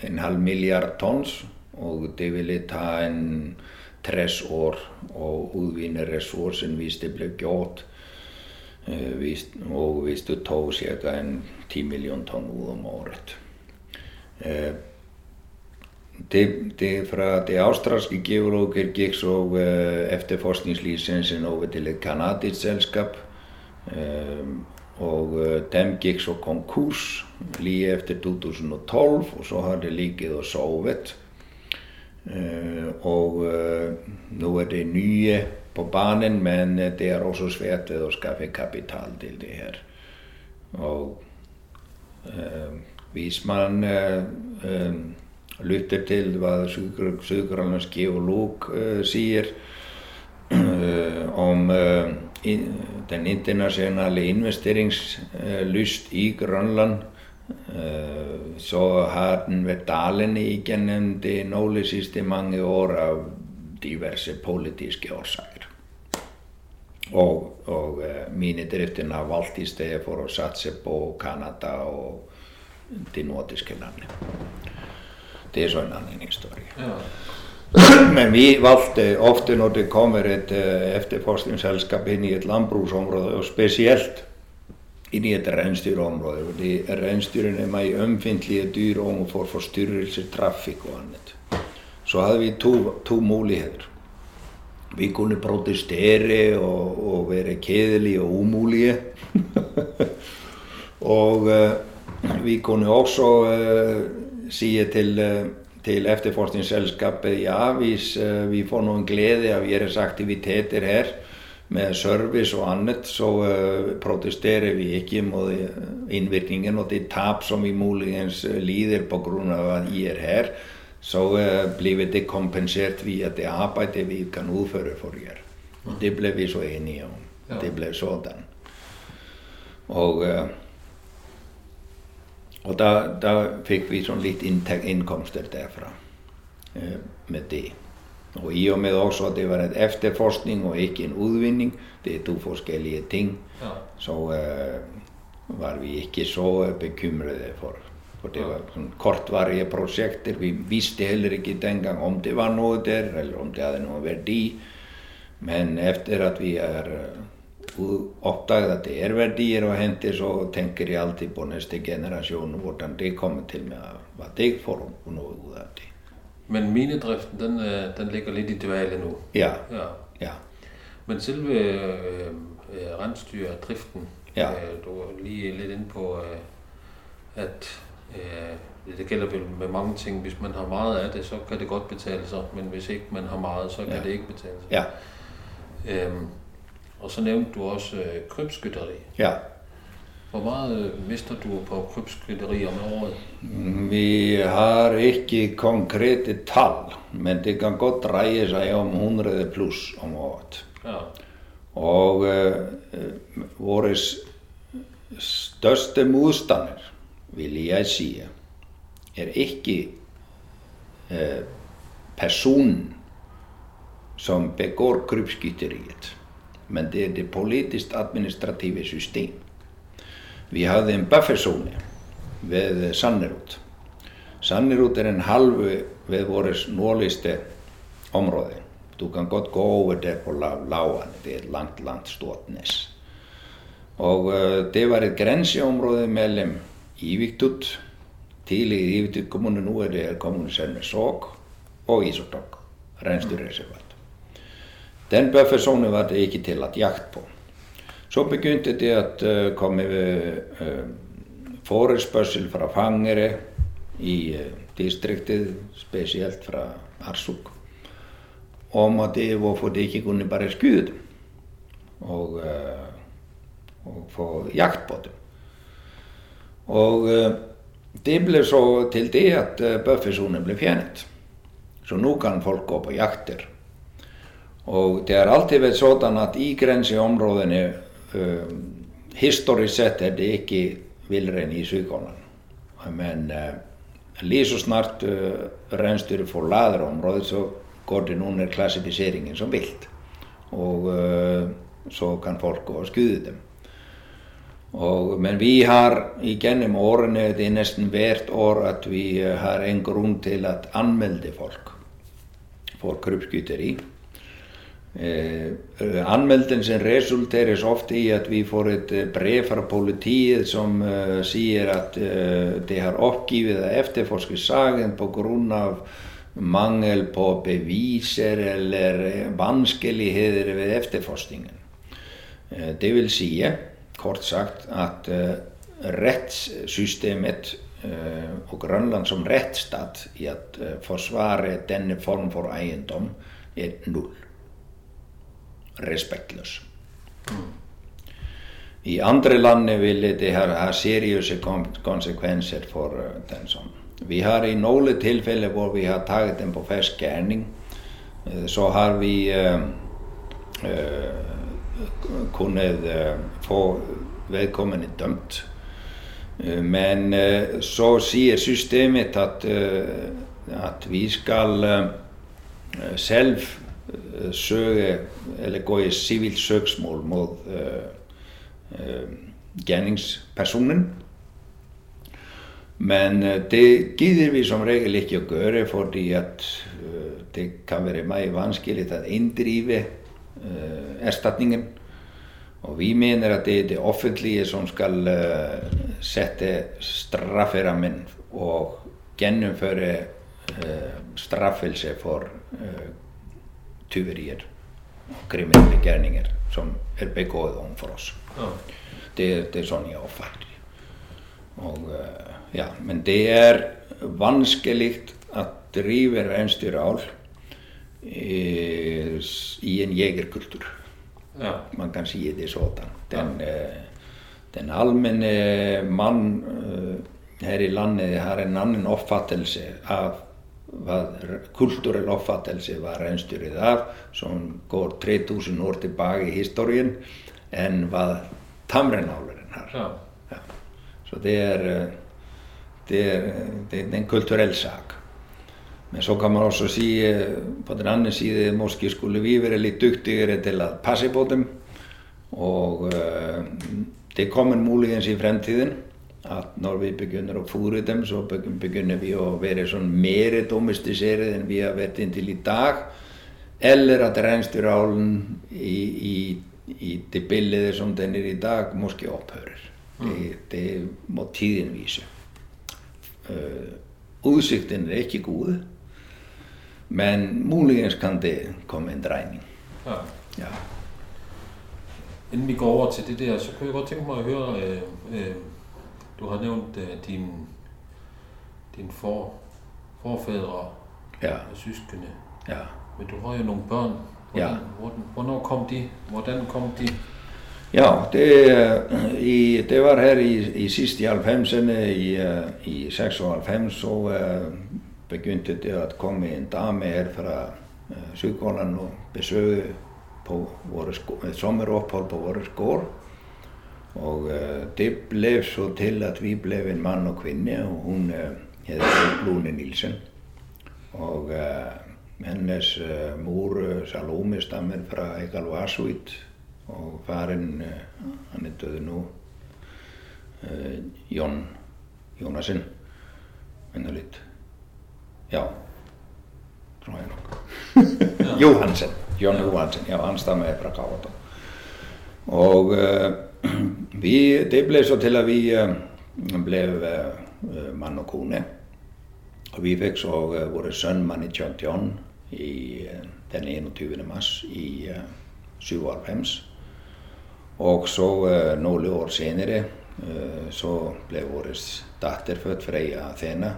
en halv miljard tons och det ville ta en 30 år att utvinna resursen hvis det blev gjort. Eh, hvis, och hvis du tog cirka en 10 miljoner ton ut om året. Eh, det, det fra det australske geologer gikk så uh, efterforskningslisensen over til et kanadisk selskap. Uh, og dem gikk så konkurs lige efter 2012, og så har det ligget og sovet. Uh, og uh, nå er det nye på banen, men uh, det er også svært ved å skaffe kapital til det her. Og hvis man lytter til geolog uh, siger uh, om den internationale investeringslyst i Grønland, uh, så har den været dalende igennem det nogle sidste mange år af diverse politiske årsager. Og, og uh, mine driften har valgt i stedet for at satse på Kanada og de nordiske lande. Det er så en annan historia. Ja. Men vi valgte ofte når det kommer et uh, efterforskningsselskap inn i et landbruksområde, og spesielt inn i et rensdyrområde, fordi rensdyrene er meget ømfintlige dyr og får forstyrrelser, trafikk og annet. Så hadde vi to, to muligheter. Vi kunne protestere og, og være kedelige og umulige. <laughs> og uh, vi kunne også uh, sige til, uh, til efterforskningsselskapet, ja, hvis uh, vi får noen glede av deres aktiviteter her, med service og annet, så uh, protesterer vi ikke mot uh, innvirkningen og det tap som vi muligens uh, lider på grund av at I er her, så blir det kompensert via det arbeidet vi kan utføre for dere. Og det ble vi så enige om. Ja. Det ble sådan. Og, og da, da fikk vi sånn litt inntekt, inkomster derfra med det. Og i og med også at det var et efterforskning og ikke en utvinning, det er to forskjellige ting, Ja. så uh, var vi ikke så bekymrede for. For det var sånn kortvarige prosjekter. Vi visste heller ikke den gang om det var noe der, eller om det hadde noen verdi. Men efter at vi har uh, oppdaget at det er verdier å hente, så tenker jeg alltid på neste generasjon, hvordan det kommer til med hva det får noe ut av det. Men minedriften, den, øh, den ligger lidt i dvale nu. Ja, Ja. ja. Men selve øh, øh, rensdyrdriften, Ja. øh, du var lige lidt inde på, øh, at øh, det gælder vel med mange ting. Hvis man har meget af det, så kan det godt betale sig, men hvis ikke man har meget, så kan Ja. det ikke betale sig. ja. Øhm, og så nævnte du også øh, krybskytteri. Ja. Hvor meget øh, mister du på krybskytteri om året? Vi har ikke konkrete tal, men det kan godt dreie seg om 100 pluss om året. Ja. Og uh, våre største motstander, vil jeg si, er ikke uh, personen som begår krypskytteriet, men det er det politisk-administrative system. Vi hafði en bufferzone við Sannerút. Sannerút er en halvu við vores nordligste område. Du kan godt gå over der på Lauan, det er et langt, langt stort næs. Og uh, det var et grænseområde mellem Iviktut, tidligere Iviktut kommune, nu er det kommune Sørnesåk og Isotok, rensdyrreservat. Den bufferzone var det ikke tillatt jakt på. Så begynte det at uh, komme uh, forespørsel fra fangere i uh, distriktet, spesielt fra Arsuk, om at det hvorfor de ikke kunne bare skyde dem og, og få jakt på dem. Og det ble så til det at buffersonen ble fjernet. Så nå kan folk gå på jakter. Og det har alltid vært sånn at i grenseområdene um, historisk sett er det ikke villrein i Sydgården. Men uh, lige så snart uh, rensdyret forlater området, så går det under klassifiseringen som vilt. Og uh, så kan folk gå og skyde dem. Og, men vi har gjennom årene, det er nesten hvert år, at vi har en grunn til å anmelde folk for krypskytteri. Eh, anmeldelsen resulterer ofte i at vi får et eh, brev fra politiet som uh, sier at uh, de har oppgivet å efterforske saken pga. mangel på beviser eller vanskeligheter ved efterforskningen. Det vil si, kort sagt, at rettssystemet og Grønland som rettsstat i å forsvare denne form for eiendom er null respektløs. Mm. I andre land vil det ha, ha seriøse konsekvenser for uh, den som Vi har i noen tilfeller hvor vi har tatt den på fersk gjerning, uh, så har vi uh, kunnet få vedkommende dømt. Men så sier systemet at, at vi skal selv søge eller sivilt søksmål mot uh, uh, gjerningspersonen. Men uh, det gidder vi som regel ikke å gjøre fordi at det kan være mer vanskelig å inndrive erstatningen. Og vi mener at det er det offentlige som skal sette strafferammen og gjennomføre straffelse for tyverier og kriminelle gjerninger som er begått overfor oss. Ja. Det, det, er sånn jeg oppfatter og, uh, ja, Men det er vanskelig å drive reinsdyrhold i, i en jegerkultur. Ja. Man kan si det sånn. Den, uh, den allmenne mann uh, her i landet har en annen oppfattelse av kulturell uppfattelse vad rensdjuret av som går 3000 år tillbaka i historien än vad tamrenavlaren har. Ja. Ja. Så det är, det, är, det är en kulturell sak. Men så kan man också säga på den andra sidan måske skulle vi vara lite duktigare till att passa på dem och uh, det kommer muligens i framtiden at når vi begynner å fôre dem, så begynner vi å være sånn mer domestiseret enn vi har vært inntil i dag. Eller at reinsdyravlen i, i, i det bildet som den er i dag, måske opphører. Mm. Det, det må tiden vise. Uh, udsigten er ikke god, men muligens kan det komme en drejning. Ja. ja. Inden vi går over til det der, så kunne jeg godt tænke mig at høre, øh, øh, du har nævnt uh, din, din for, forfædre ja. og søskende. Ja. Men du har jo nogle børn Hvordan, hvordan, hvornår kom de? Hvordan kom de? Ja, det, i, det var her i, i sidst i 90'erne, i, i 96, så uh, begyndte det at komme en dame her fra uh, Sydgården og besøge på vores, sommerophold på vores gård. Og uh, det blev så til, at vi blev en mand og kvinde, og hun uh, hed Lone Nielsen. Og uh, hennes uh, mor Salome stammer fra Egalvarsvit, og faren, hann er döðu nú, Jón Jónasson, minna lit, já, tror jeg nok. Johansen, Jón Johansen, já, han stammer fra Kavaton. Og <clears throat> vi, det blev så til at vi øh, blev øh, mand og kone. Og vi fik så øh, vores søn Manny John i øh, den 21. mars i øh, 97. Og så øh, nogle år senere øh, så blev vores datter født Freja Athena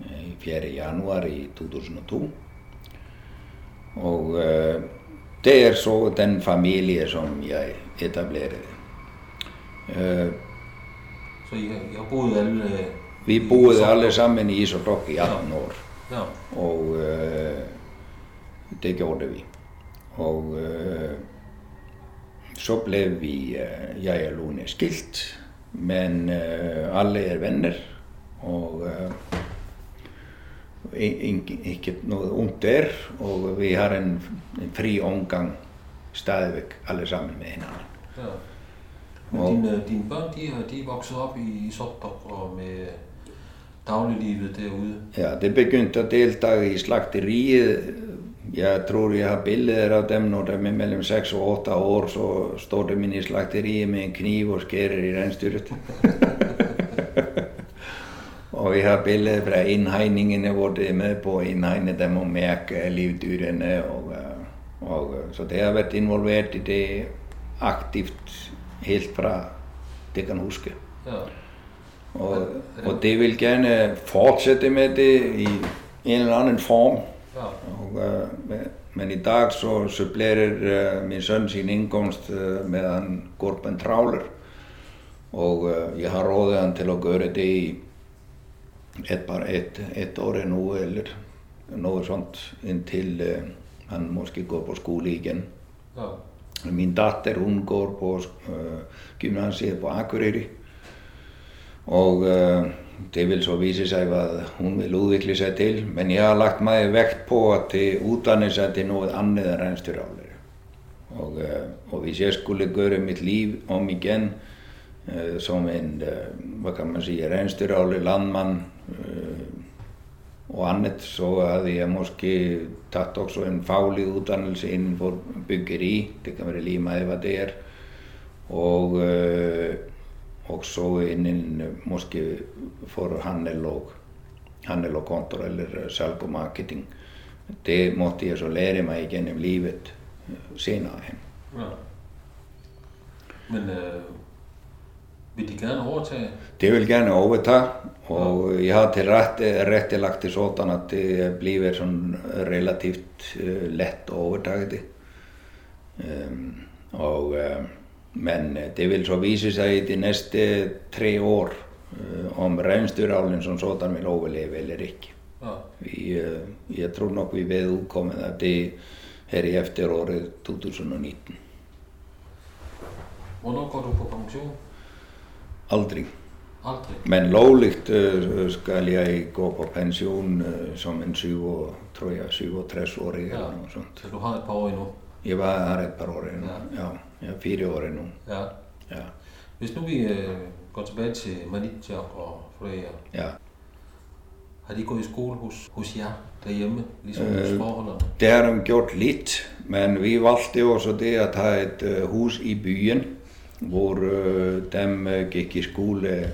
øh, i 4. januar i 2002. Og øh, det er så den familie som jeg etablerede. Uh, Så I, har- I har boet alle... øh, vi i boede Sogndrup? alle sammen i Isodok i 18 år. Ja. Og øh, det gjorde vi. Og øh, så blev vi, øh, jeg og Lone skilt, men øh, alle er venner. Og in- ikke noget ondt der, og vi har en, en fri omgang stadigvæk alle sammen med hinanden. Men Og- dine, dine børn, de, er- de er vokset op i Sotdok og med dagliglivet derude. Ja, det begyndte at deltage i slagteriet. Jeg tror, jeg har billeder af dem, når de er mellem 6 og 8 år, så står de inde i slagteriet med en kniv og skærer i rensdyret. <laughs> og vi har billeder fra indhegningene, hvor de er med på at indhegne dem og mærke livdyrene. Og, øh, og, øh, så det har været involveret i det aktivt helt fra det kan huske. Ja. Og, og det vil gerne fortsætte med det i en eller anden form. Ja. Og, øh, men- men i dag så supplerer øh, min søn sin indkomst øh, med at han går på en travler. Og øh, jeg har rådet han til at gøre det i et, bare et, et år endnu, eller noget sånt, indtil øh, han måske går på skole igen. Ja. Min datter hun går på uh, gymnasiet på Akureyri og uh, det vil så vise sig, hvad hun vil udvikle sig til. Men jeg har lagt meget vægt på at det uddanne sig til noget andet end rensdyravlere. Og, uh, og hvis jeg skulle gøre mit liv om igen som en, hvad kan man sige, rensdyravler, landmand uh, og andet, så havde jeg måske taget også en faglig uddannelse inden for byggeri. Det kan være meget, hvad det er. Og, øh, og så inden øh, måske for handel og, handel og kontor eller øh, salg og marketing. Det måtte jeg så lære mig igennem livet senere ja. Men øh, vil de gerne overtage? Det vil gerne overtage og jeg har til rette, rettilagt det sådan at det bliver sådan relativt uh, let at overtage det. Um, og, uh, men det vil så vise sig i de næste tre år uh, om rensdyravlen som sådan vil overleve eller ikke. Ja. Vi, uh, jeg tror nok vi ved udkommet af det her i efteråret 2019. Hvornår går du på pension? Aldrig. Aldrig. Men lovligt øh, skal jeg gå på pension øh, som en 7, tror jeg, 67-årig eller Ja. noget sånt. Så du har et par år endnu? Jeg var her et par år endnu. Ja. Ja. jeg er fire år endnu. Ja. Ja. Hvis nu vi øh, går tilbage til Manitja og Freja, ja. har de gået i skole hos, hos jer derhjemme, ligesom hos Øh. forholdene? Det har de gjort lidt, men vi valgte også det at have et øh, hus i byen, hvor dem øh, gik i skole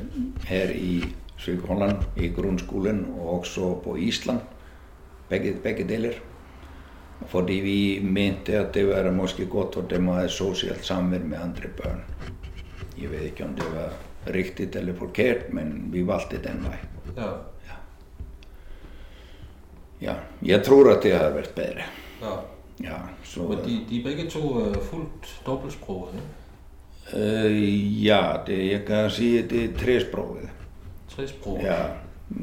her i Sydholland, i grundskolen og også på Island, begge, begge deler. Fordi vi mente at det var måske godt for dem at have socialt samvær med andre børn. Jeg ved ikke om det var rigtigt eller forkert, men vi valgte den. Ja. Ja, jeg tror at det har været bedre. Ja. Ja, så, Men de, de er begge to fuldt dobbeltsprogede, ikke? uh, ja, det, jeg kan sige, det er tresproget. Tresprogede? Ja,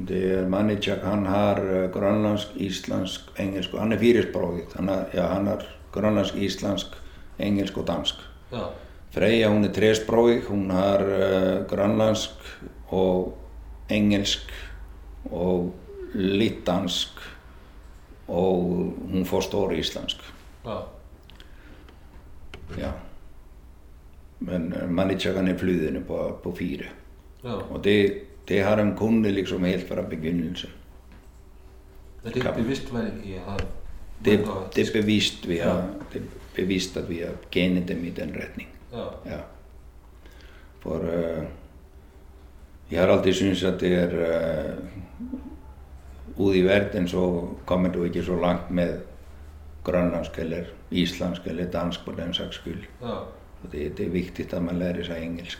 det er Manichak, han har uh, grønlandsk, islandsk, engelsk, og han er firesproget. Han er, ja, han er grønlandsk, islandsk, engelsk og dansk. Ja. Freyja, hún er tresproget, hún har uh, grønlandsk og engelsk og litt dansk og hún forstår islandsk. Ja. Ja. Men Manichak han er flydende på, på fire. ja. Og det, det har han kunnet liksom helt fra begynnelsen. Er det et Kan- bevidst valg, I har Det, det er bevisst vi har, det er bevisst at vi har genet dem i den retning. Ja. Ja. For uh, jeg har alltid syntes at det er uh, ude i verden så kommer du ikke så langt med grønlandsk eller islandsk eller dansk på den sags skyld. ja. Det, det er vigtigt at man lærer sig engelsk.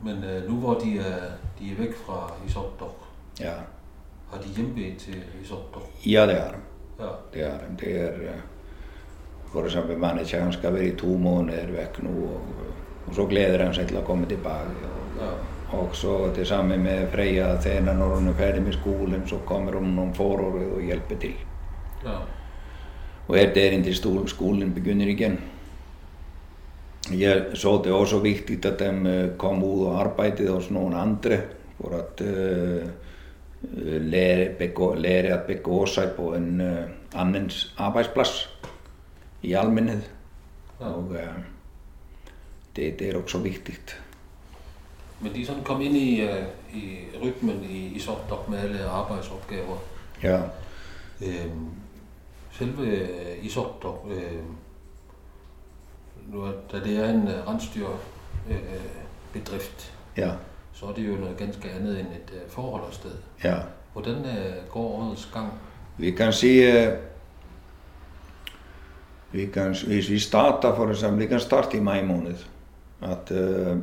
Men uh, nu hvor de er, de er væk fra Isotdok, Ja, har de hjembedt til Isotdok? ja det er de. Ja. Det er de. Det er uh, for eksempel manager, han skal være i to måneder væk nu og, og så glæder han sig til at komme tilbage. Og, Ja. Og så det samme med Freja, at þegar når hun er færdig med skolen, så kommer hun om foråret og hjælper til. Ja. Og er der indtil skolen begynder igen. Jeg så det også vigtigt, at de øh, kom ud og arbejdede hos nogle andre, for at uh, lære, begå, lære at begå sig på en uh, andens arbejdsplads i almenhed. Ja. Og uh, det, det er også vigtigt. Men de sådan kommet ind i, uh, i rytmen i Isotdok med alle arbejdsopgaver. Ja, Øhm, selve Isotdok, øh, nu da det er en uh, rensdyrbedrift, øh, ja, så er det jo noget ganske andet end et uh, forholdersted. ja. Hvordan uh, går årets gang? Vi kan sige, øh, vi kan, hvis vi starter for eksempel, vi kan starte i maj måned, at uh,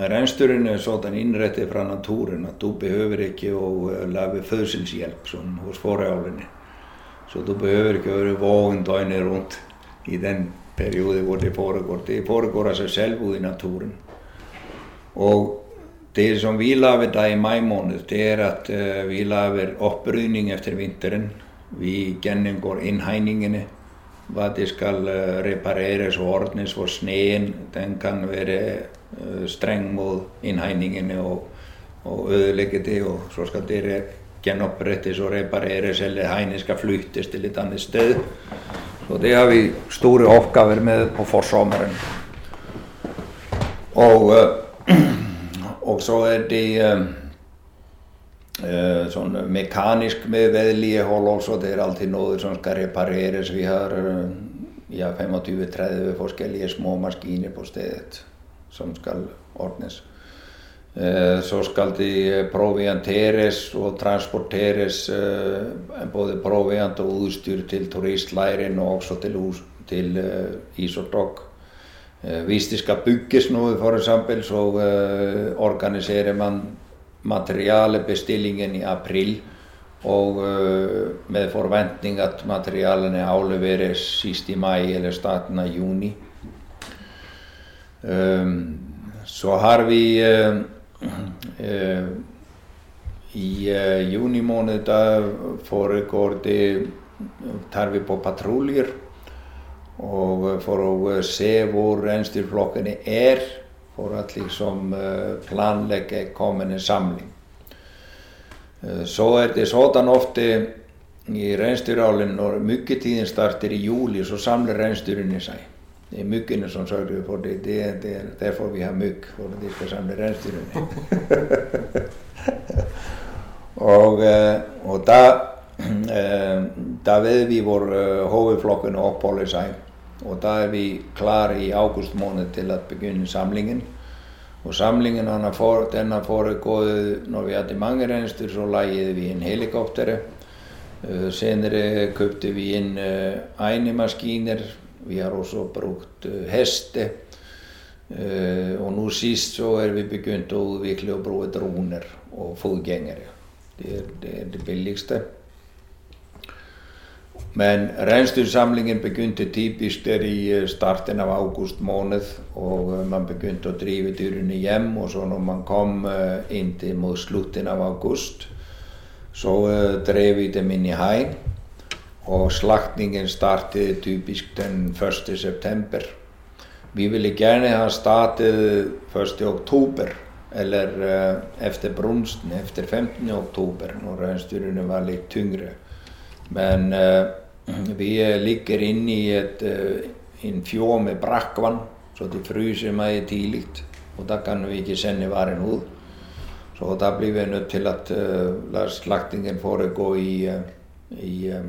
rensdyrene er sådan indrettet fra naturen, at du behøver ikke at uh, lave fødselshjælp som hos forholdene. Så du behøver ikke at være vågen døgnet rundt i den periode, hvor det foregår. Det foregår sig selv ude i naturen. Og det som vi laver der i maj måned, det er at uh, vi laver opbrydning efter vinteren. Vi gennemgår indhegningene, hvad det skal uh, repareres og ordnes for sneen. Den kan være uh, streng mod indhegningene og, og ødelægge det, og så skal det re- genopprettes og repareres, eller hegnet skal flyttes til et andet sted. Så det har vi store opgaver med på forsommeren. Og og <clears throat> så er det uh, uh, sånn mekanisk med vedligehold også. Det er alltid noe som skal repareres. Vi har ja, 25-30 forskjellige små maskiner på stedet som skal ordnes. Uh, så skal de provianteres og transporteres uh, både proviant og udstyr til turistleiren og også til, hus- til uh, Isordok. Eh, Hvis det skal bygges noget for eksempel, så organiserer man materialebestillingen i april og med forventning at materialene afleveres sidst i maj eller starten af juni. Um, så har vi uh, uh, i uh, juni måned, der foregår det, tager vi på patruljer og eh, for å eh, se hvor reinsdyrflokkene er, for at liksom eh, planlegge kommende samling. Eh, Så er det sådan ofte i reinsdyravlen, når myggetiden starter i juli, så samler reinsdyrene seg. Det er myggene som sørger for det. Det er, det er derfor vi har mygg, for at de reinsdyrene. og, eh, og da, eh, da ved vi hvor eh, hovedflokkene opholder seg. Og da er vi klar i august måned til at begynne samlingen. Og samlingen den har, for, den har foregået, når vi hadde mange reinsdyr, så leide vi inn helikoptere. Eh, Senere købte vi inn eh, egne maskiner. Vi har også brukt eh, heste. Eh, Og nå sist så er vi begynt å utvikle og bruke droner og fotgjengere. Det er det, det billigste. Men renstursamlingen begynte typiskt der i eh, starten av august måned og man begynte å drive dyrene hjem og så når man kom inn til mot slutten av august så drev vi dem inn i hain og slaktningen startet typisk den 1. september. Vi ville gjerne ha startet 1. oktober eller efter brunsten, efter 15. oktober når rensdyrene var litt tyngre. Men <clears throat> vi ligger inne i et, en fjord med brakkvann, så det fryser meget tidligt, og der kan vi ikke sende varen ud. Så der bliver vi nødt til at lade slagtningen foregå i, uh, i uh,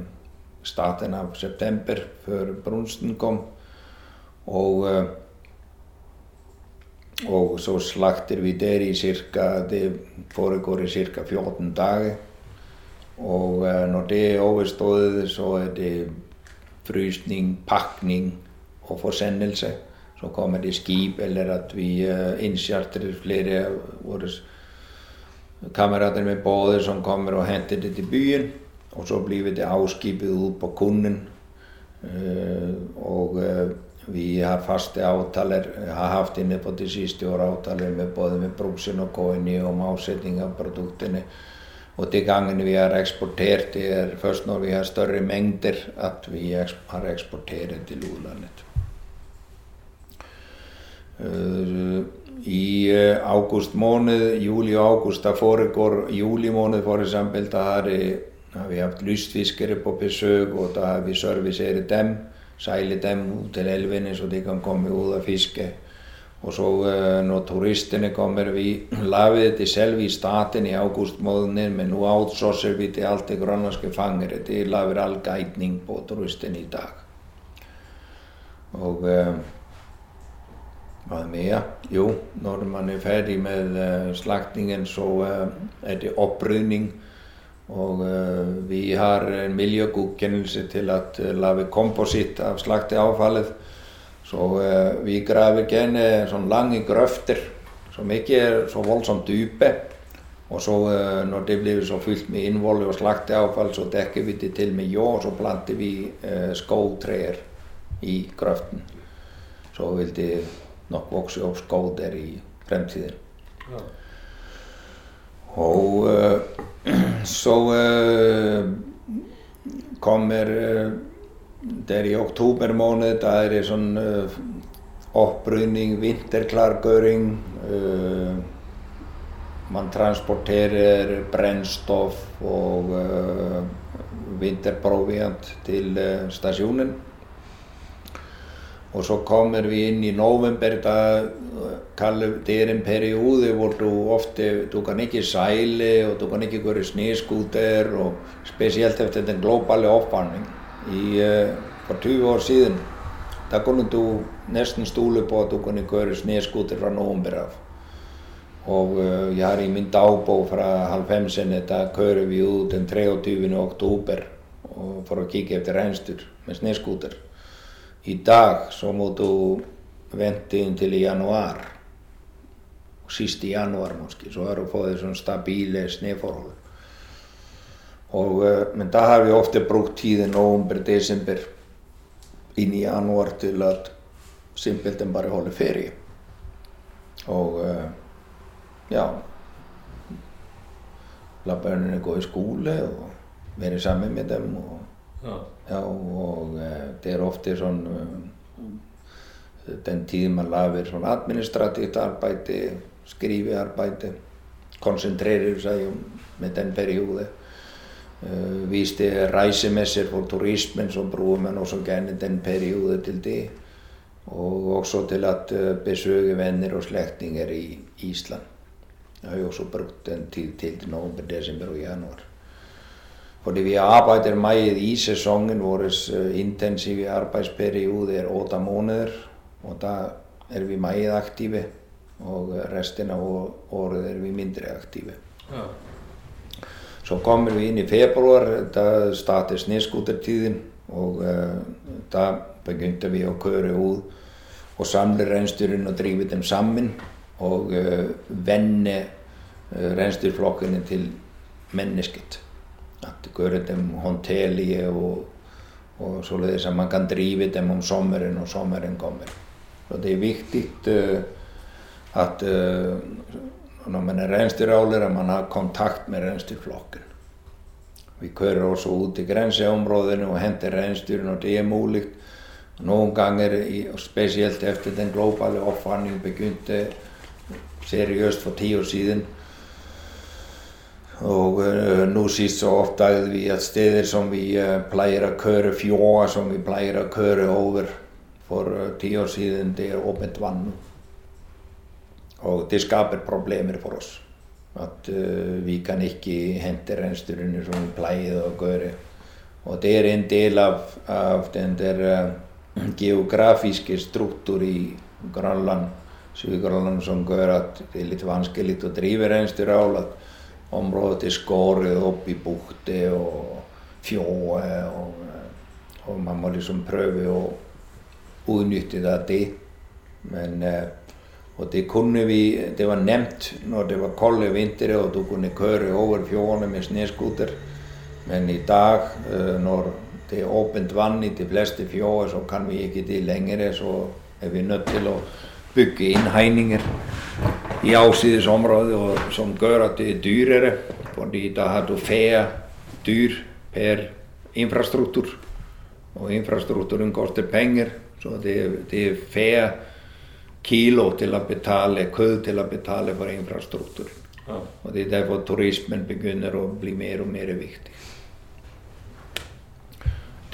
starten af september, før brunsten kom. Og, uh, og så slagter vi der i cirka, det foregår i cirka 14 dage. Og uh, når det er overstået, så er det frysning, pakning og forsendelse. Så kommer det skip eller at vi uh, innchartrer flere av våre kammerater med båter som kommer og henter det til byen. Og så blir det avskipet ut på kunden. Uh, og vi har faste avtaler, har haft inne på de siste år avtaler med både med Brugsen og KNI om avsetning av produktene. Og de gangene vi har eksportert, det er først når vi har større mengder at vi har eksportert til utlandet. I august måned, juli og august, da foregår juli måned for eksempel, da har, det, vi haft lystfiskere på besøk og da har vi serviceret dem, sejlet dem ud til elvene, så de kan komme ud og fiske. Og så uh, når turistene kommer, vi lavede det selv i starten i august måneden, men nu outsourcer vi til alt det grønlandske fangere. Det laver all guidning på turistene i dag. Og uh, hvad mere? Jo, når man er færdig med uh, slagtningen, så uh, er det opprydning. Og uh, vi har en miljøgodkendelse til at uh, lave kompositt af slagteavfallet. Så eh, vi graver gjerne sånn lange grøfter som ikke er så voldsomt dype. Og så eh, når det blir så fylt med innvoll og slakteavfall, så dekker vi det til med jord, og så planter vi eh, skogtrær i grøften. Så vil det nok vokse opp skog der i fremtiden. Ja. Og så kommer det er i oktober måned, da er sånn uh, opprydning, vinterklargjøring. Uh, man transporterer brennstoff og uh, vinterproviant til stasjonen. Og så kommer vi inn i november, da kallar, det er en periode hvor du ofte, du kan ikke seile og du kan ikke gøre sneskúter og spesielt efter den globale uh, for 20 år siden, da kunne du nesten stole på at du kunne køre snøscooter fra november av. Og uh, jeg har i min dagbok fra 90-ene, da kører vi ut den 23. oktober for å kikke efter reinsdyr med snøscooter. I dag så må du vente inntil i januar, siste januar måske, så har du fått sånn stabile snøforhold. Og, uh, men da har vi ofte brukt tiden november, desember inn i januar til at simpelthen bare holde ferie. Og uh, ja La børnene gå i skole og være sammen med dem. Og, Ja, og uh, det er ofte sånn uh, den tid man lager sånn administrativt arbeid, skrivearbeid, konsentrerer seg med den periode. Uh, hvis det er rejsemesser for turismen, så bruger man også gerne den periode til det. Og også til at uh, besøge venner og slægtninger i Island. Jeg har jo også brugt den tid til november, december og januar. Fordi vi arbejder meget i sæsonen, vores intensive arbejdsperiode er 8 måneder, og der er vi meget aktive, og resten af året er vi mindre aktive. Ja. Svo komum við inn í februar, það startið snöskútertíðin og uh, það begynte vi að köra út og samla reynsturinn og drífa þeim saman og uh, venne uh, reynsturflokkinni til mennesket. Köra dem håndterlige och, och således att man kan driva dem om sommaren och sommaren kommer. Så det är viktigt uh, att uh, när man är rensdyrhållare man har kontakt med rensdyrflocken. Vi kör också ut i gränsområdena och hämtar rensdyren och det är möjligt. Någon gånger, speciellt efter den globala uppvärmningen begynte seriöst för tio år sedan, og uh, nú síst svo oppdagði við að steder som vi uh, pleier å køre fjorder som vi pleier å køre over for uh, ti år siden, det er åpent vann. Og det skaper problemer for oss. At vi kan ikke hente rensdyrene som vi pleier å gjøre. Og det er en del av, av den der <clears throat> geografiske struktur i Grønland, Syd-Grønland, som gjør at det er litt vanskelig å drive rensdyravl området är skåret upp i bukter och fjorder och, och man må liksom pröva att utnyttja det. Men, och det kunde vi, det var nämnt när det var kalla vinter och du kunde köra över fjorden med snöskoter. Men idag när det är öppet vann i de flesta fjordar så kan vi inte det längre så är vi nödt till att bygga inhegninger i afsidesområdet og som gør at det er dyrere, fordi der har du færre dyr per infrastruktur og infrastrukturen koster penger så det det er færre kilo til å betale, kød til å betale for infrastruktur. Ja. Og det er derfor turismen begynner å bli mer og mer viktig.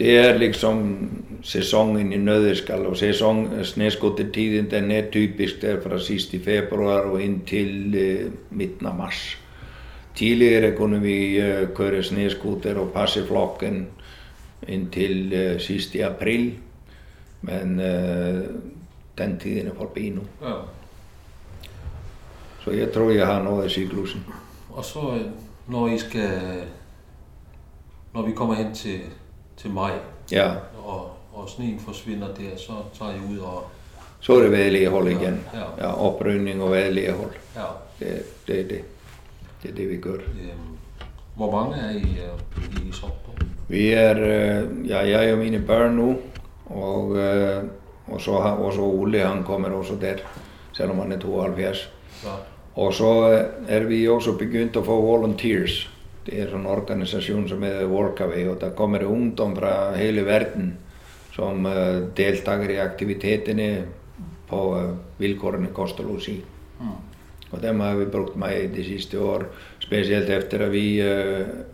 Det er liksom säsongen i nödeskall och säsong, snöskotertiden den är typisk där från sist i februar och in till eh, mitten av mars. Tidigare kunde vi eh, köra snöskoter och passa flocken in till eh, sist i april. Men eh, den tiden är förbi nu. Ja. Så jag tror jag har nått cyklusen. Och så när ska, när vi kommer hen till til maj. Ja. Og, og sneen forsvinder der, så tager I ud og... Så er det vedligehold igen. Ja, ja. ja oprydning og vedligehold. Ja. Det, det er det. Det er det, vi gør. Øhm, hvor mange er I uh, i Sortdom? Vi er, uh, ja, jeg og mine børn nu, og, uh, og så har også Ole, han kommer også der, selvom han er 72. Ja. Og så er vi også begyndt at få volunteers. Det är en organisation som heter Workaway och där kommer ungdom från hela världen som uh, deltar i aktiviteterna på villkoren i kost och logi. Mm. Och dem har vi brukt med de sista år. Speciellt efter att vi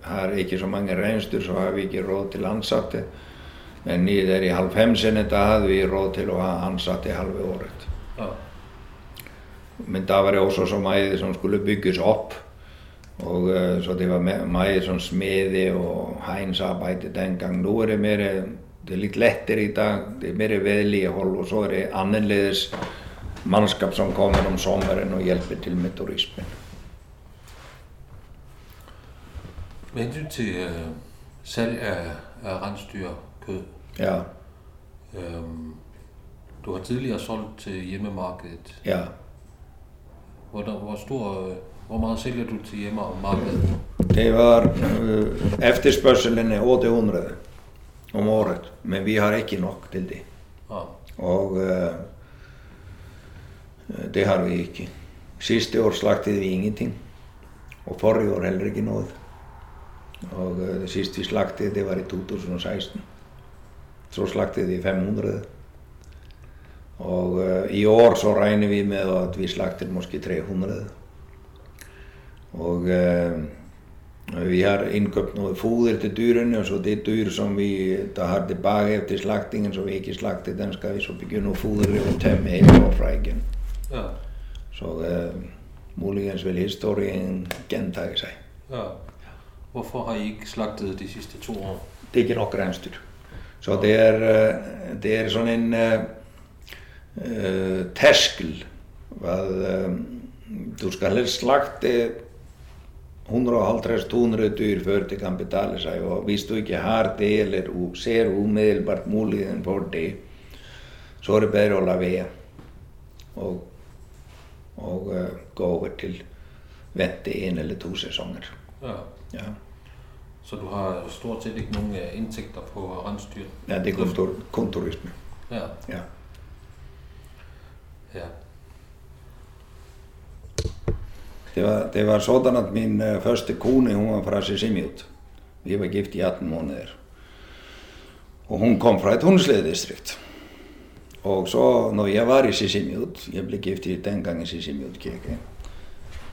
har inte så många renstur så har vi inte råd till ansatte. Men i halv fem sen hade vi råd till att ha ansatte halva året. Ja. Men det var det också så mycket som skulle byggas upp og uh, så det var meget sånn smede og hegnsarbeid den gang. Nå er det mer, det er litt lettere i dag, det er mer vedlikehold og så er det annerledes mannskap som kommer om sommeren og hjelper til med turismen. Med hensyn til uh, salg af, af rensdyrkød, ja. øhm, du har tidligere solgt til hjemmemarkedet. Ja. Hvor, der, hvor stor Hvor meget sælger du til hjemme og markedet? Det var uh, efterspørgselen er 800 om året, men vi har ikke nok til det. Ah. Og uh, det har vi ikke. Siste år slaktet vi ingenting, og forrige år heller ikke noe. Og uh, vi slaktet det var i 2016. Så slaktet vi 500. Og uh, i år så regner vi med at vi slakter måske 300. Og eh, vi har inköpt något foder till djuren och så det dyr som vi tar tillbaka efter slaktingen så vi inte slaktar den ska vi så begynna att fodra och tömma hela frägen. Ja. Så eh, muligens vill historien gentage sig. Ja. Hvorfor har I ikke slagtet de sidste to år? Det er ikke nok rensdyr. Så det er, eh, det er sånn en uh, terskel. Vad, uh, du skal helst slakte 150-200 dyr før det kan betale seg. Og hvis du ikke har det eller ser umiddelbart muligheten for det, så er det bedre å la være og, og uh, gå over til vente en eller to sesonger. Ja. ja. Så du har stort set ikke nogen øh, indtægter på rensdyr? Ja, det er kun, tur, kun turisme. Ja, Ja. ja. Det var, det var sådan, at min uh, første kone, hun var fra Sisimiut. Vi var gift i 18 måneder. Og hun kom fra et hundsledistrikt. Og så, når jeg var i Sisimiut, jeg blev gift i dengang i Sisimiut kirke,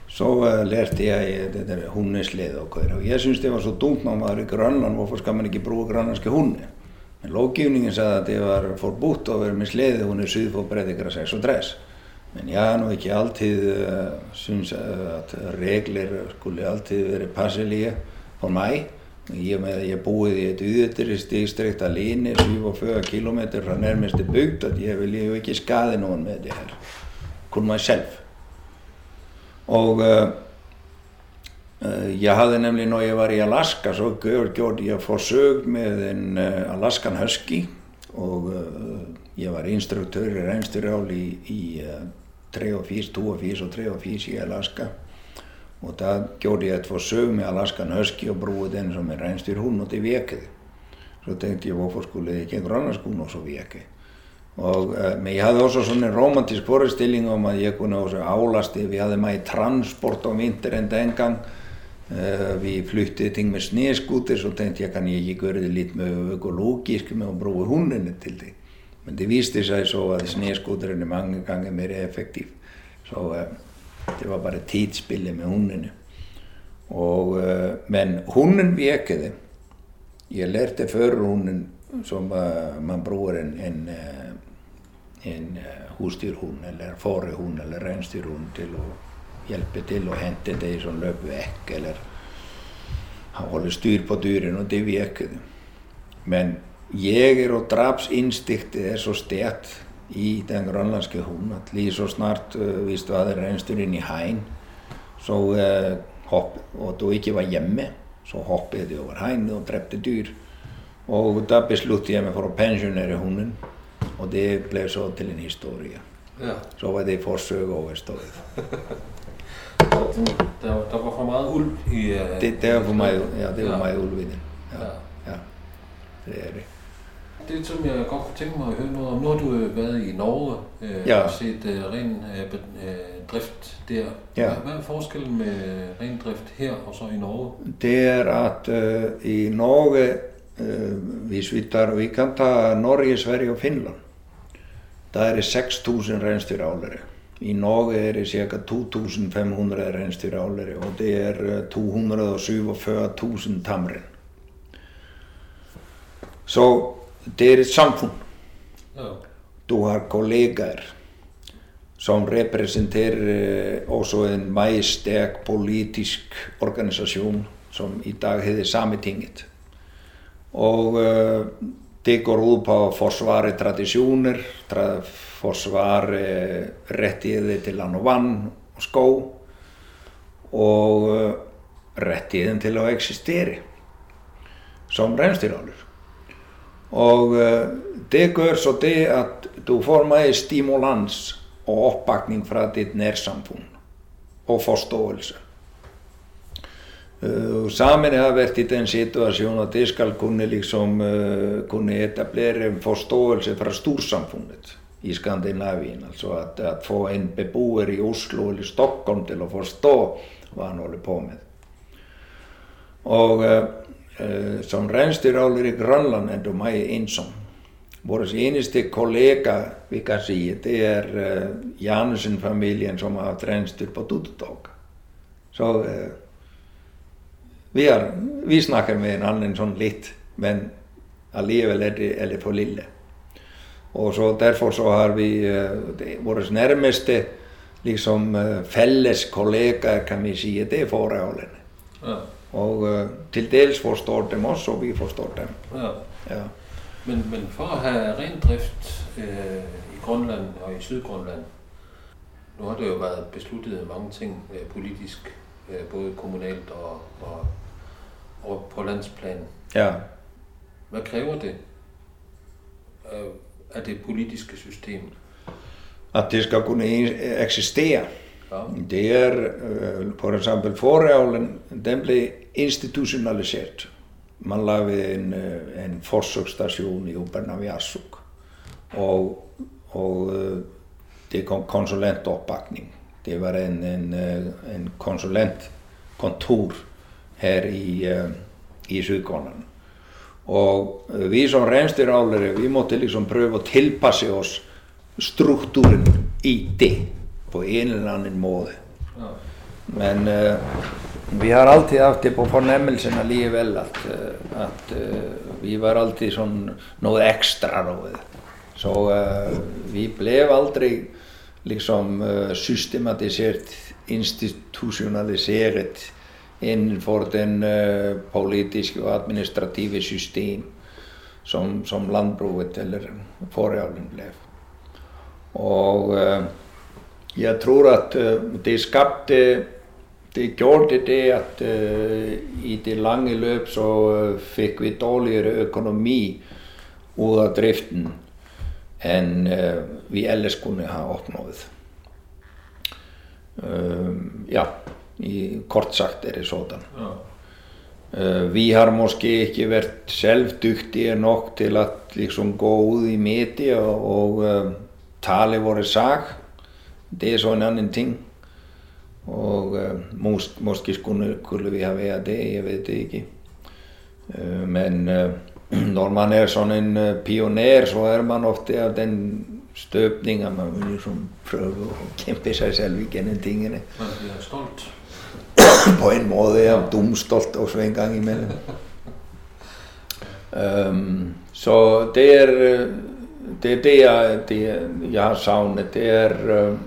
så uh, lærte jeg uh, det der hundeslede og kører. Og jeg synes, det var så dumt, når man er i Grønland, hvorfor skal man ikke bruge grønlandske hunde? Men lovgivningen sagde, at det var forbudt at være med slædehunde syd for Breddegra 66. Men jeg har nu ikke altid uh, synes, at regler skulle altid være passelige for mig. I og med at jeg boede i et yderdistrikt alene, 47 km fra nærmeste bygd, at jeg ville jo ikke skade nogen med det her. Kun mig selv. Og uh, uh, jeg havde nemlig, når jeg var i Alaska, så gjorde, gjorde jeg forsøg med en Alaskan Husky. Og jeg var instruktør i regnstyrjál i, i uh, 83, 82 og 83 i Alaska. Og der gjorde jeg et forsøg med Alaskan Husky og bruge den som en regnstyrhund, og det virkede. Så tænkte jeg, hvorfor skulle jeg ikke en grønlandsk hund også virke? Og, uh, men jeg havde også en romantisk forestilling om at jeg kunne også aflaste. Vi havde meget transport om vinteren dengang. Uh, vi flyttede ting med sneskuter, så tænkte jeg, kan jeg ikke gøre det lidt mere økologisk med at bruge hundene til det. Men det viste sig så, at sneskuteren er mange gange mere effektiv. Så uh, det var bare tidsspillet med hundene. Og, uh, men hunden virkede. Jeg lærte før hunden, som uh, man bruger en, en, uh, en uh, husdyrhund eller forehund, eller rensdyrhund til at hjælpe til at hente det som løb væk eller holde styr på dyren, og det virkede. Men jæger og drabsinstinktet er så stærkt i den grønlandske hund, at lige så snart, uh, hvis du havde rensdyr ind i hegn, så uh, hopp, og du ikke var hjemme, så hoppede de over hegnet og dræbte dyr. Og der besluttede jeg mig for at pensionere hunden, og det blev så til en historie. ja. Så var det forsøg overstået. Der, der var for meget ulv i... Uh, Det, det var for mig, ja, det var Ja. mig ulv i den. Ja, Ja. ja, det er det. Det, som jeg godt kunne tænke mig at høre noget om, nu har du øh, været i Norge øh, Ja. og set øh, ren øh, øh, drift der. Ja. Hvad, er forskellen med ren drift her og så i Norge? Det er at uh, i Norge, uh, hvis vi tager, vi kan tage Norge, Sverige og Finland, der er det 6.000 rensdyravlere. I Norge er det ca. 2.500 rensdyravlere, og det er uh, 247.000 tamren. Så det er et samfund. Ja. Du har kollegaer som repræsenterer øh, også en meget stærk politisk organisation, som i dag hedder Sametinget. Og øh, det går ud på at forsvare traditioner, tra forsvare øh, rettigheder til land og vand og skov, og øh, rettigheden til at eksistere som rensdyrholder. Og uh, det gør så det, at du får meget stimulans og opbakning fra dit nærsamfund og forståelse. Uh, Samene har været i den situation, at det skal kunne, liksom, uh, kunne etablere en forståelse fra storsamfundet i Skandinavien. Altså at, at få en beboer i Oslo eller Stockholm til at forstå, hvad han holder på med. Og uh, som rensdyrholder i Grønland er du meget ensom. Vores eneste kollega, vi kan sige, det er uh, Jansen-familien, som har haft rensdyr på Tututog. Så uh, vi, er, vi snakker med hinanden sådan lidt, men alligevel er det, er det for lille. Og så derfor så har vi uh, det, vores nærmeste liksom, uh, fælles kollegaer, kan vi sige, det er fåreholderne. Ja. Og uh, til dels forstår dem også, og vi forstår dem. ja. Ja. Men, men for at have ren drift øh, i Grønland og i Sydgrønland, nu har det jo været besluttet mange ting øh, politisk, øh, både kommunalt og, og, og på landsplan. ja. Hvad kræver det øh, af det politiske system? At det skal kunne en- eksistere. Ja. Det er, uh, for eksempel forreavlen, den blev institutionaliseret. man lavede en, øh, en forsøgsstation i Ubernaviasuk. Og, og øh, det kom konsulentopbakning. Det var en, en, øh, en konsulentkontor her i, i Sydgrønland. Og vi som regnstyrálere, vi måtte liksom prøve å tilpasse oss strukturen i det på en eller annen måte. Men uh, vi har alltid haft det på fornemmelsen alligevel at, uh, at uh, vi var alltid sånn noe ekstra råd. Så vi ble aldri liksom systematisert, institusjonalisert innenfor den politiske og administrative system som, som landbruket eller Fårjalen ble. Og jeg tror at det skapte det gjorde det at uh, i det lange løp så uh, fikk vi dårligere økonomi ut av driften enn uh, vi ellers kunne ha oppnådd. ja, i, kort sagt er det sånn. Ja. vi har måske ikke vært selv dyktige nok til å liksom, gå ut i media og, og tale våre sak. Det er så en annen ting. Og mås måske skulle, skulle vi have været det, jeg ved det ikke. Men når man er sådan en pioner, så er man ofte af den støbning, at man vil ligesom prøve at kæmpe sig selv igennem tingene. Man bliver stolt. På en måde er jeg dumstolt også en gang imellem. um, så det er det, er det, jeg, det jeg har savnet. Det er uh,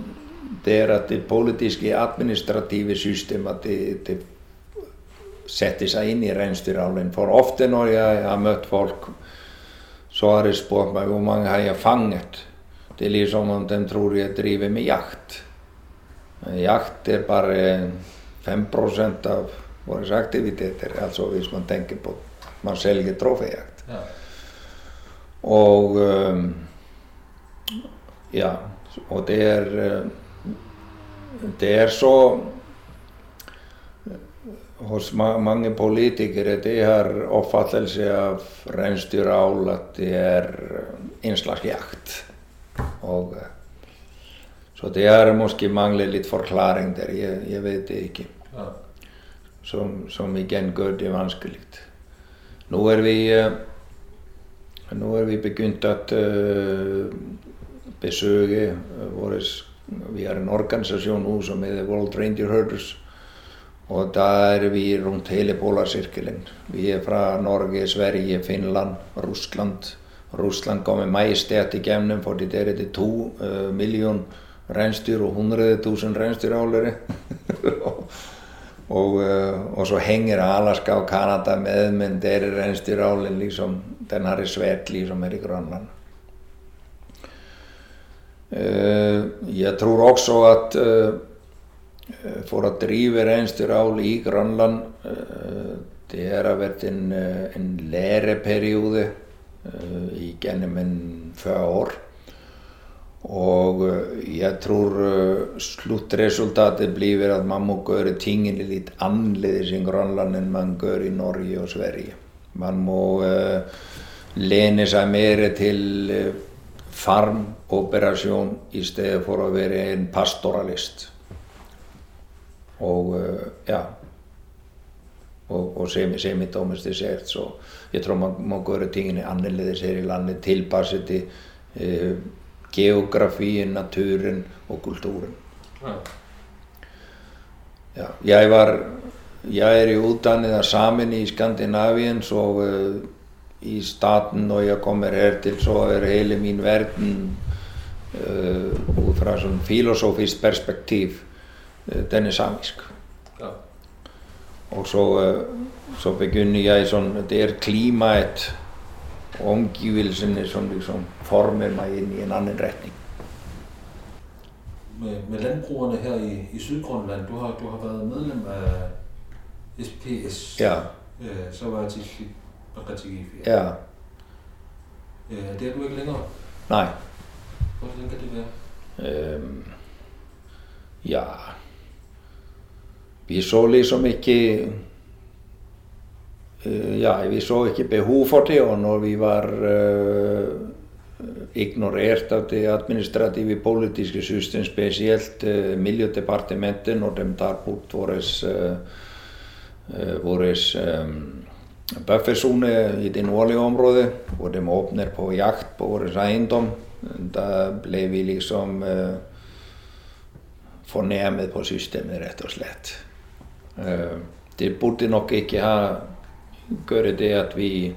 det er at det politiske administrative systemet det, det setter seg inn i reinsdyravlen. For ofte når jeg har møtt folk, så har de spurt meg hvor mange har jeg fanget. Det er liksom om de tror jeg driver med jakt. Jakt er bare 5 av våre aktiviteter, altså hvis man tenker på at man selger troféjakt. Ja. Og um, ja, og det er det er så hos mange politikere de har oppfattelse av reinsdyrál at det er en slags jakt. Og, så det har måske manglet litt forklaring der, jeg, jeg vet det ikke. Ja. Som, som igjen gjør det vanskelig. Nå er vi, nå er vi begynt å besøke våre vi har en organisasjon nå som heter World Reindeer Herders. Og da er vi rundt hele Polarcirkelen. Vi er fra Norge, Sverige, Finland, Russland. Russland kommer majestet igjennom fordi der er det to uh, million reinsdyr og 100 000 reinsdyrholdere. og, uh, og så henger Alaska og Kanada med, men der er reinsdyrholden liksom, den har det svært liksom her i Grønland. Eh, jeg tror også at eh, for å drive reinsdyrhold i Grønland eh, det har vært en, en læreperiode gjennom en 40 år. Og jeg tror sluttresultatet blir at man må gjøre tingene litt annerledes i Grønland enn man gjør i Norge og Sverige. Man må lene seg mer til farmoperasjon i stedet for å være en pastoralist. Og uh, ja, og, og semidomestisert. Så jeg tror man må gjøre tingene annerledes her i landet, tilpasse til uh, geografien, naturen og kulturen. Ja. Ja, jeg, var, jeg er jo utdannet av samen i Skandinavien, så uh, i staten når jeg kommer her til, så er hele min verden uh, ut fra sånn filosofisk perspektiv uh, den er samisk. Ja. Og så, uh, så begynner jeg sånn, det er klimaet og omgivelsene som liksom former meg inn i en annen retning. Med, med landbrugerne her i, i Sydgrønland, du har, du har vært medlem av SPS. Ja. så var jeg til Bakatigifi. Ja. ja. Det er du ikke længere? Nej. Hvor længe kan det være? Øhm, ja. Vi så liksom ikke Uh, ja, vi så ikke behov for det, og når vi var uh, ignorert av det administrative politiske system, spesielt uh, Miljødepartementet, når de tar bort våres, våres um, bufferzone i det nordlige området, hvor de åpner på jakt på vår eiendom, da ble vi liksom fornærmet på systemet, rett og slett. Det burde nok ikke ha gøre det at vi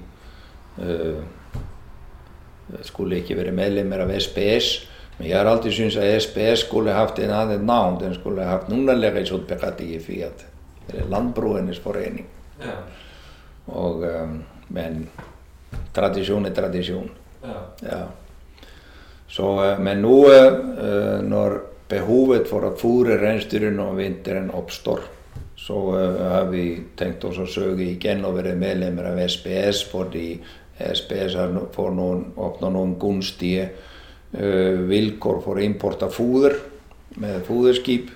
uh, skulle ikke være medlemmer av SPS. Men jeg har alltid syntes at SPS skulle haft en annen navn. Den skulle haft Nunnalegeisutbyrådiet Fiat. Eller Landbruenes forening. Ja. Og, um, men tradisjon er ja. Så, uh, men nå uh, når behovet for å fôre reinsdyrene om vinteren oppstår, så uh, har vi tenkt oss å søke igjen å være medlemmer av SPS, fordi SPS har får noen, åpnet noen gunstige uh, vilkår for import av fôr med fôrskip.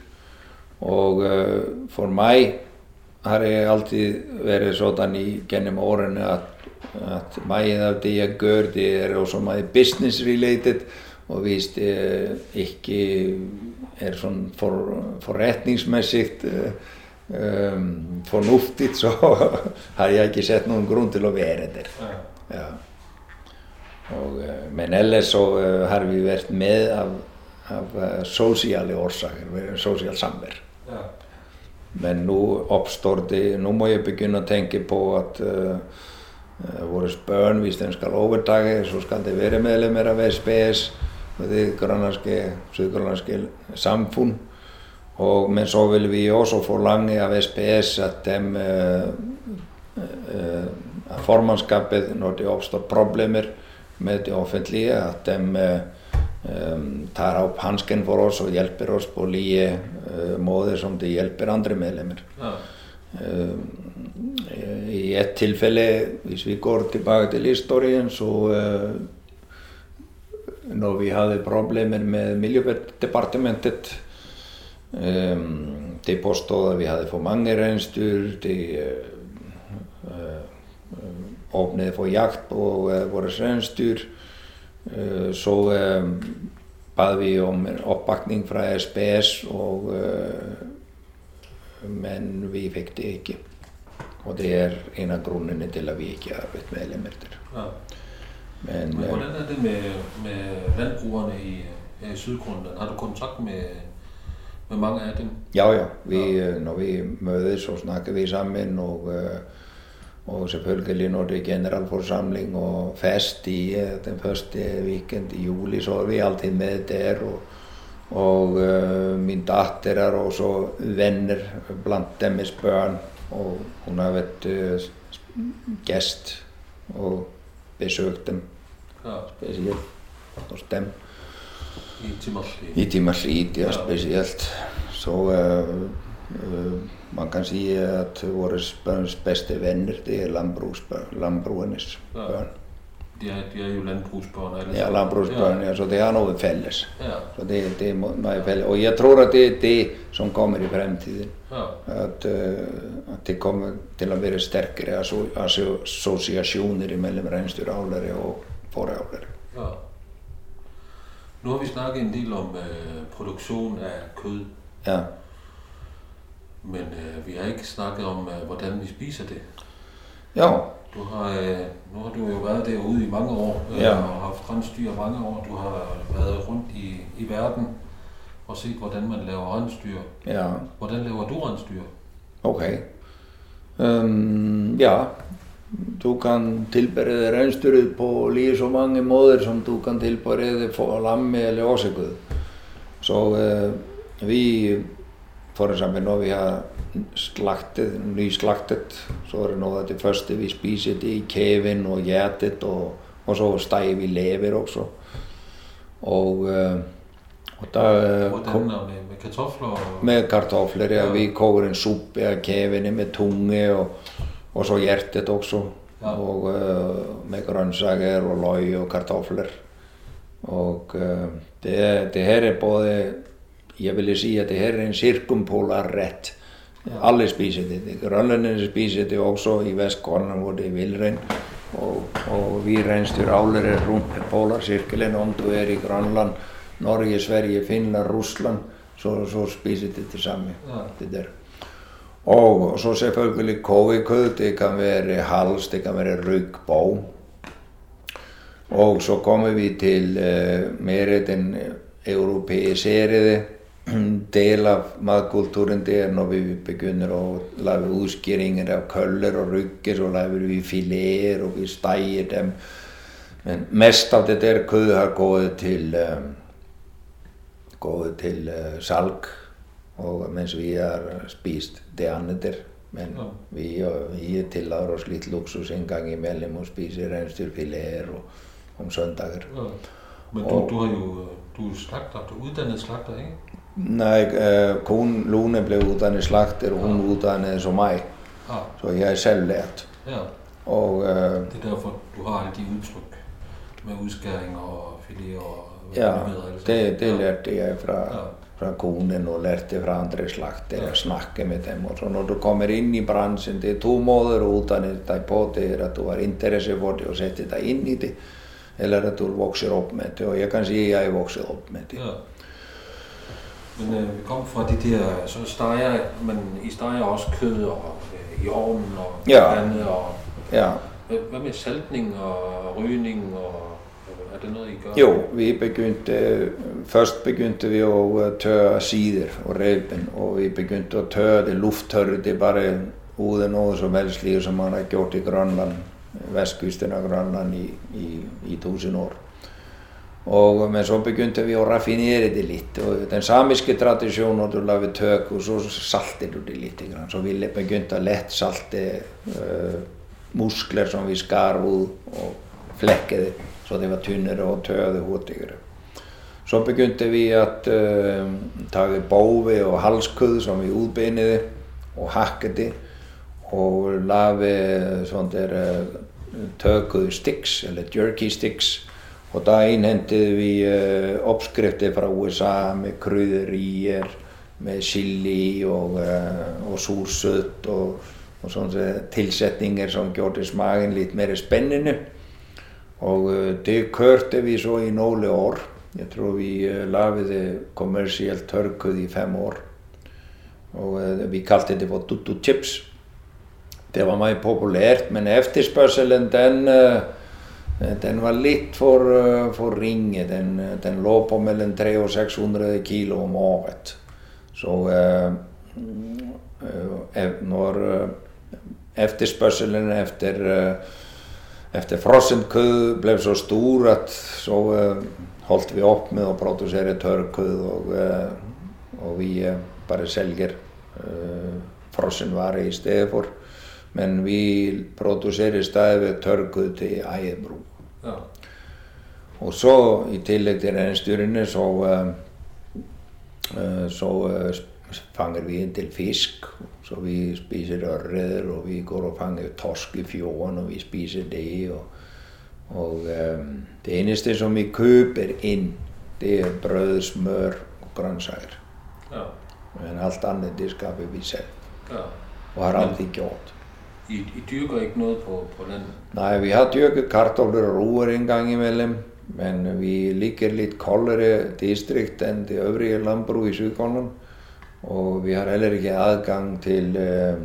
Og uh, for meg har jeg alltid vært sånn gjennom årene at, at mye av det jeg gjør, det er også mye business related. Og hvis det ikke er sånn for, forretningsmessig um, fornuftigt så <laughs> har jeg ikke sett noen grunn til å være der. Ja. Og, uh, men ellers så uh, har vi vært med av, av uh, sosiale årsaker, sosialt samvær. Men nå oppstår det, nå må jeg begynne å tenke på at våre barn, hvis de skal overtage, så skal det være medlemmer av SPS, det grønlandske, sydgrønlandske samfunn. Og, men så vil vi også forlange av SPS at de, uh, uh, formannskapet, når det oppstår problemer med det offentlige, at de um, tar opp hansken for oss og hjelper oss på like uh, måter som de hjelper andre medlemmer. Ja. I et tilfelle, hvis vi går tilbake til historien, så når vi hadde problemer med Miljødepartementet Um, de påstod at vi hadde for mange reinsdyr. De uh, uh, åpnet for jakt på uh, våre reinsdyr. så bad vi om oppbakning fra SPS, og, men vi fikk det ikke. Og det er en av grunnene til at vi ikke har blitt medlemmer der. Ja. Men, men hvordan er det med, med landbrugerne i, i Sydgrønland? Har du kontakt med med mange af dem? Ja, ja. Vi, ja. Øh, når vi mødes, så snakker vi sammen. Og, øh, og selvfølgelig når det er generalforsamling og fest i øh, den første weekend i juli, så er vi alltid med der. Og, og uh, min datter er også venner blant deres børn. Og hun har vært uh, gæst og besøkt dem ja. spesielt hos dem. I Timmerslid? I Timmerslid, ja, spesielt. Så uh, uh, man kan si at våre børns beste venner, det er landbruenes ja. børn. De er, de er jo landbrugsbørn alle Ja, landbrugsbørn, ja. ja. Så det har noe felles. Ja. Så det, det må, felles. Og jeg tror at det er det som kommer i fremtiden. Ja. At, uh, at, det kommer til å være sterkere assosiasjoner mellom reinsdyravlere og fåreavlere. Ja. Nu har vi snakket en del om øh, produktion af kød. Ja. Men øh, vi har ikke snakket om, øh, hvordan vi spiser det. Ja. Du har, øh, nu har du jo været derude i mange år, øh, ja. og haft rensdyr mange år. Du har været rundt i, i verden og set, hvordan man laver rensdyr. Ja. Hvordan laver du rensdyr? Okay. Um, ja, Du kan tilberede raunsdyret på lige så mange måder som du kan tilberede for lammi eller åsekuð. Så eh, vi, for eksempel når vi har slaktet, nyslaktet, så er det noe av det første vi spiser det i kæven og hjertet, og, og så steger vi lever også. Og, eh, og da Hvordan med, med kartofler? Med kartofler, ja. Vi koker en suppe av kævene med tunge. og och så hjärtat också. Ja. Och uh, med grönsaker och löj och kartoffler. Och uh, det, det här är både, jag vill säga att det här är en cirkumpolar rätt. Alle spiser det. Grønlænderne spiser det også. I Vestgrønland hvor det er villrein. Og, og vi rensdyravlere rundt polarcirkelen, om du er i Grønland, Norge, Sverige, Finland, Russland, så, så spiser det det samme. Det der. Og så selvfølgelig kogekød, det kan være hals, det kan være ryggbov. Og så kommer vi til uh, mer den europeiserede del av matkulturen der når vi begynner å lage utskjæringer av køller og rygger, så lager vi fileter og vi steier dem. Men mest av det der kød har gått til, uh, gått til uh, salg, og mens vi har spist det andre der. Men ja. vi, vi tillater oss litt luksus en gang imellom og spiser reinsdyrfileter om søndager. Ja. Men du, og, du har jo du er slagter, du er uddannet slagter, ikke? Nej, øh, konen Lone blev uddannet slagter, og hun ja. uddannede som mig. Ja. Så jeg er selv lært. Ja. Og, øh, det er derfor, du har alle de udtryk med udskæring og filet og Ja, det, det lærte jeg fra, ja. fra konen og lærte fra andre slagter ja. at snakke med dem. Og så når du kommer inn i bransjen, det er to måder å utdanne deg på. Det er at du har interesse for det og setter deg inn i det, eller at du vokser opp med det. Og jeg kan si at jeg vokser opp med det. Ja. Men øh, vi kom fra de der, så steger man, I steger også kød og øh, i ovnen og ja. andet, og ja. hvad, hvad med saltning og rygning og er det noget, I gør? Jo, vi begyndte, først begyndte vi at øh, tørre sider og reben, og vi begyndte at tørre det lufttørre, det bare uden noget som helst, lige som man har gjort i Grønland, vestkysten af Grønland i, i, i tusind år. Og, men så begynte vi å raffinere det litt. Og den samiske tradisjonen, du lager tøk, og så salter du det litt. Så vi begynte å lett salte uh, muskler som vi skar ut og flekkede, så det var tynnere og tøde hurtigere. Så begynte vi å uh, ta bove og halskød som vi utbeinede og hakkede, og der uh, tøkuð sticks, eller jerky sticks, og da innhentet vi uh, oppskrifter fra USA med krydderier, med chili og, uh, og sursøt og, og sånne tilsetninger som gjorde smaken litt mer spennende. Og uh, det kørte vi så i noen år. Jeg tror vi lagde kommersielt tørrkød i fem år. Og vi kalte det for tuttu chips. Det var meget populært, men efterspørselen den Eh, den var litt for, eh, for ringe. Den, eh, den, lå på mellom 300 og 600 kilo om året. Så eh, når efterspørselen efter, efter frossent kød ble så stor at så holdt vi opp med å produsere tørrkød og, og vi bare selger frossen vare i stedet for. Men vi produserer stadigvæk tørrkød til eget bruk. Ja. Og så i tillegg til reinsdyrene så, uh, så uh, fanger vi en del fisk. Så vi spiser ørreder og vi går og fanger torsk i fjorden og vi spiser det. Og, og um, det eneste som vi kjøper inn, det er brød, smør og grønnsaker. Ja. Men alt annet det skaper vi selv. Ja. Og har alltid gjort. I, I dyrker ikke noget på, på landet? Nej, vi har dyrket kartofler og roer en gang imellem, men vi ligger litt koldere distrikt enn det øvrige landbruk i Sydgrønland. Og vi har heller ikke adgang til, eh,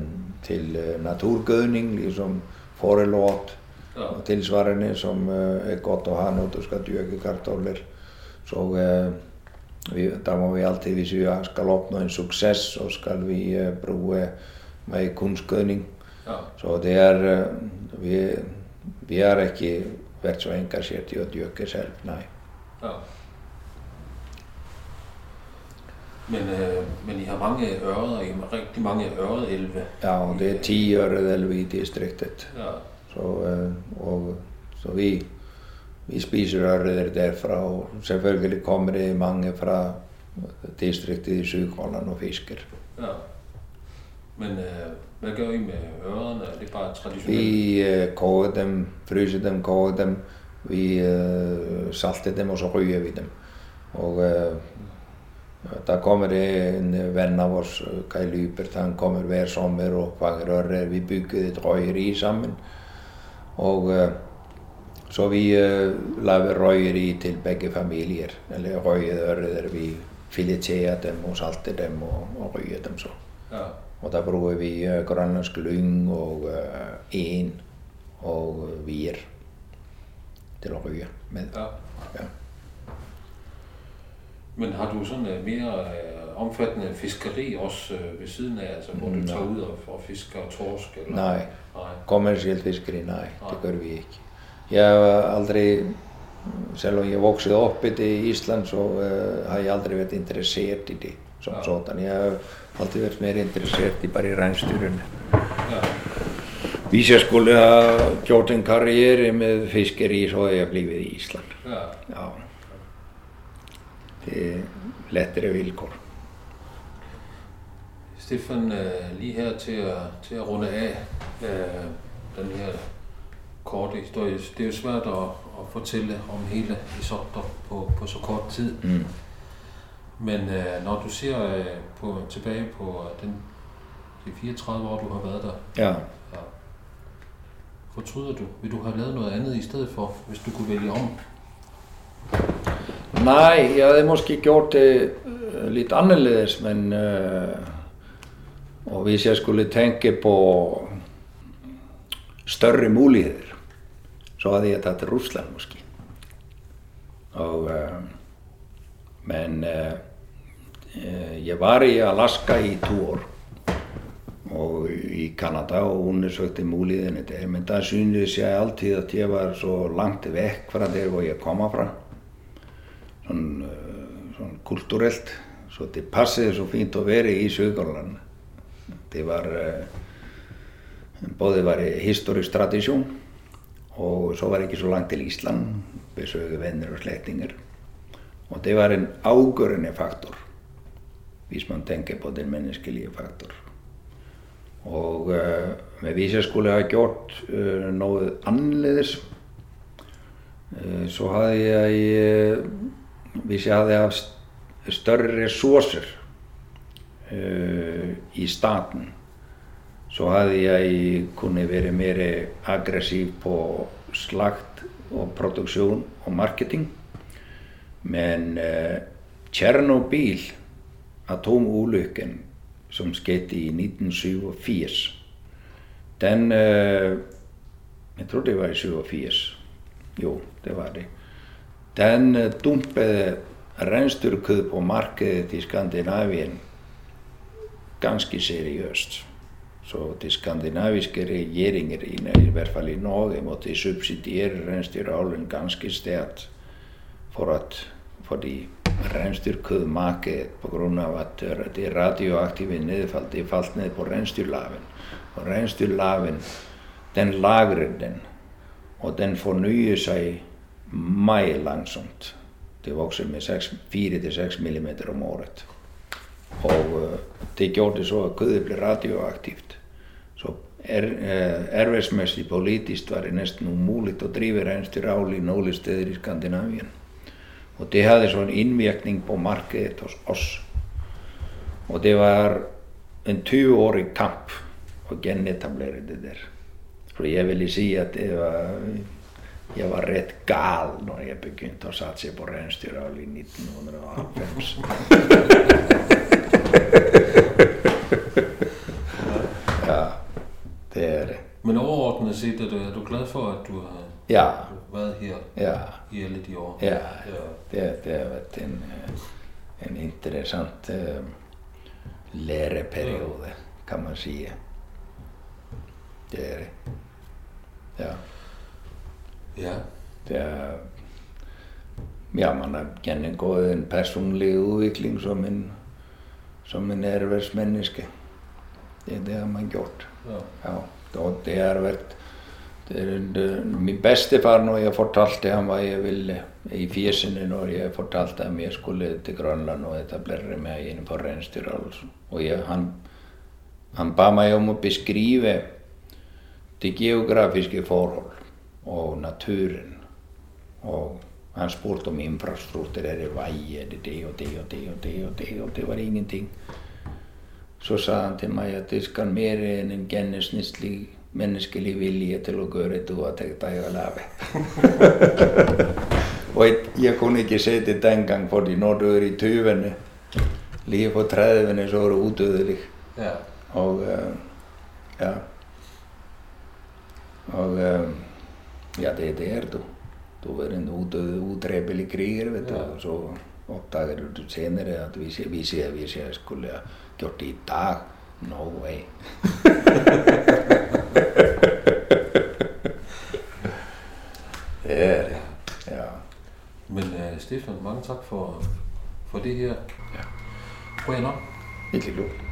til eh, naturgødning, liksom forelåt ja. og tilsvarende, som eh, er godt å ha når du skal dyrke kartofler. Så vi, da må vi alltid, hvis vi skal oppnå en suksess, så skal vi bruke mer kunstgødning. Så det eh, Vi, vi har ikke vært så engasjert i å dyrke selv, nei. Ja. Men, øh, men I har mange ørreder, I har rigtig mange ørredelve. Ja, og det er ti ørredelve i distriktet. Ja. Så, øh, og, så vi, vi spiser ørreder derfra, og selvfølgelig kommer det mange fra distriktet i Sydgrønland og fisker. Ja. Men øh, hvad gør I med ørerne? Er det bare traditionelt? Vi øh, koger dem, fryser dem, koger dem. Vi øh, salter dem, og så ryger vi dem. Og øh, kommer det en venn av oss, Kai Lybert, han kommer hver sommer og fanger ørret. Vi bygger et røyeri sammen. Og eh, så vi eh, lager røyeri til begge familier. Eller røyede ørreter. Vi fileterer dem og salter dem og, og røyer dem så. Ja. Og da bruker vi grønlandsk lyng og en og uh, vier til å røye med. ja. Ja. Men har du sådan øh, mere omfattende fiskeri også ved siden af, altså hvor du Nej. tager ud og, og fisker torsk? Eller? Nei, Nej. kommersielt fiskeri, nei, Nei. det gør vi ikke. Jeg har aldri, selvom jeg voksede opp i det i Ísland, så uh, har jeg aldri vært interessert i det som Ja. sådan. Jeg har alltid vært mer interessert i bare regnstyrene. Ja. Hvis jeg skulle ha gjort en karriere med fiskeri, så hadde jeg blivet i Ísland. ja. Ja. Det er lettere vilkår. Stefan, øh, lige her til at, til at runde af øh, den her korte historie. Det er jo svært at, at fortælle om hele Isotto på, på så kort tid. Mm. Men øh, når du ser øh, på, tilbage på øh, den, de 34 år, du har været der, Ja. ja, fortryder du? Vil du have lavet noget andet i stedet for, hvis du kunne vælge om? Nei, jeg hadde måske gjort det øh, litt annerledes, men øh, Og hvis jeg skulle tenke på større muligheter, så hadde jeg tatt Russland måske. Og, øh, men øh, øh, jeg var i Alaska i to år og i Kanada og undersøkte mulighetene der. Men da syntes jeg alltid at jeg var så langt vekk fra der hvor jeg kommer fra. Sånn, øh, sånn kulturelt. Så det passet så fint å være i Sørgårdland. Det var øh, både var historisk tradisjon, og så var ikke så langt til Island, besøke venner og slektninger. Og det var en avgjørende faktor, hvis man tenker på den menneskelige faktor. Og øh, men hvis jeg skulle ha gjort øh, noe annerledes, øh, så hadde jeg øh, Hvis jeg hadde hatt større ressurser øh, i staten, så hadde jeg kunnet være mer aggressiv på slakt og produksjon og marketing. Men uh, Tjernobyl, atomulykken som skjedde i 1987, den uh, Jeg tror det var i 87. Jo, det var det. Den uh, dumpede reinsdyrkød på markedet i Skandinavien ganske seriøst. Så de skandinaviske regjeringer, i hvert fall i Norge, måtte subsidiere reinsdyravlen ganske sterkt for at fordi reinsdyrkødmarkedet på grunn av at det radioaktive nedfall det falt ned på reinsdyrlaven. Og reinsdyrlaven, den lagrer den, og den fornyer seg meget langsomt. Det vokser med 4-6 millimeter om året. Og uh, det gjorde så at kødet ble radioaktivt. Så er, uh, erværsmessig politisk var det nesten umulig å drive reinsdyravl i noen steder i Skandinavien. Og det hadde sånn innvirkning på markedet hos oss. Og det var en 20-årig kamp å gjenetablere det der. For jeg ville si at det var jeg var rett gal når jeg begynte å satse på reinsdyravl i 1995. ja, det er det. Men overordnet set, er du, er du glad for, at du har Ja, været her ja, i alle de år? ja. Det, det har vært en, eh, en interessant uh, læreperiode, kan man si. Det er det. Ja. Ja. Det er, ja, man har gjennomgått en personlig utvikling som en, som en ervervsmenneske. Det, det har man gjort. ja. Ja, og det har vært det er, det, Min bestefar, når jeg fortalte ham hva jeg ville i fjesene når jeg fortalte ham jeg skulle til Grønland og etablere meg innenfor reinsdyrhold, og jeg, han, han ba meg om å beskrive de geografiske forhold og naturen og Han spurgte om infrastruktur, er det vej, er det det og det og det og det og det, og det var ingenting. Så sa han til mig, at det skal mere end en gennemsnitlig menneskelig vilje til dig at lave. og jeg, jeg kunne ikke se det dengang, fordi når du er i 20'erne, lige på 30'erne, så er du udødelig. Ja. Og uh, ja, og uh, ja, det, det er du. Du er en udød, udræbelig kriger, du, Ja. og så opdager du senere at hvis jeg, hvis jeg, hvis jeg skulle have gjort i dag, no way. <laughs> Stefan, mange tak for, for det her. Ja. Prøv nok. Ikke lukket.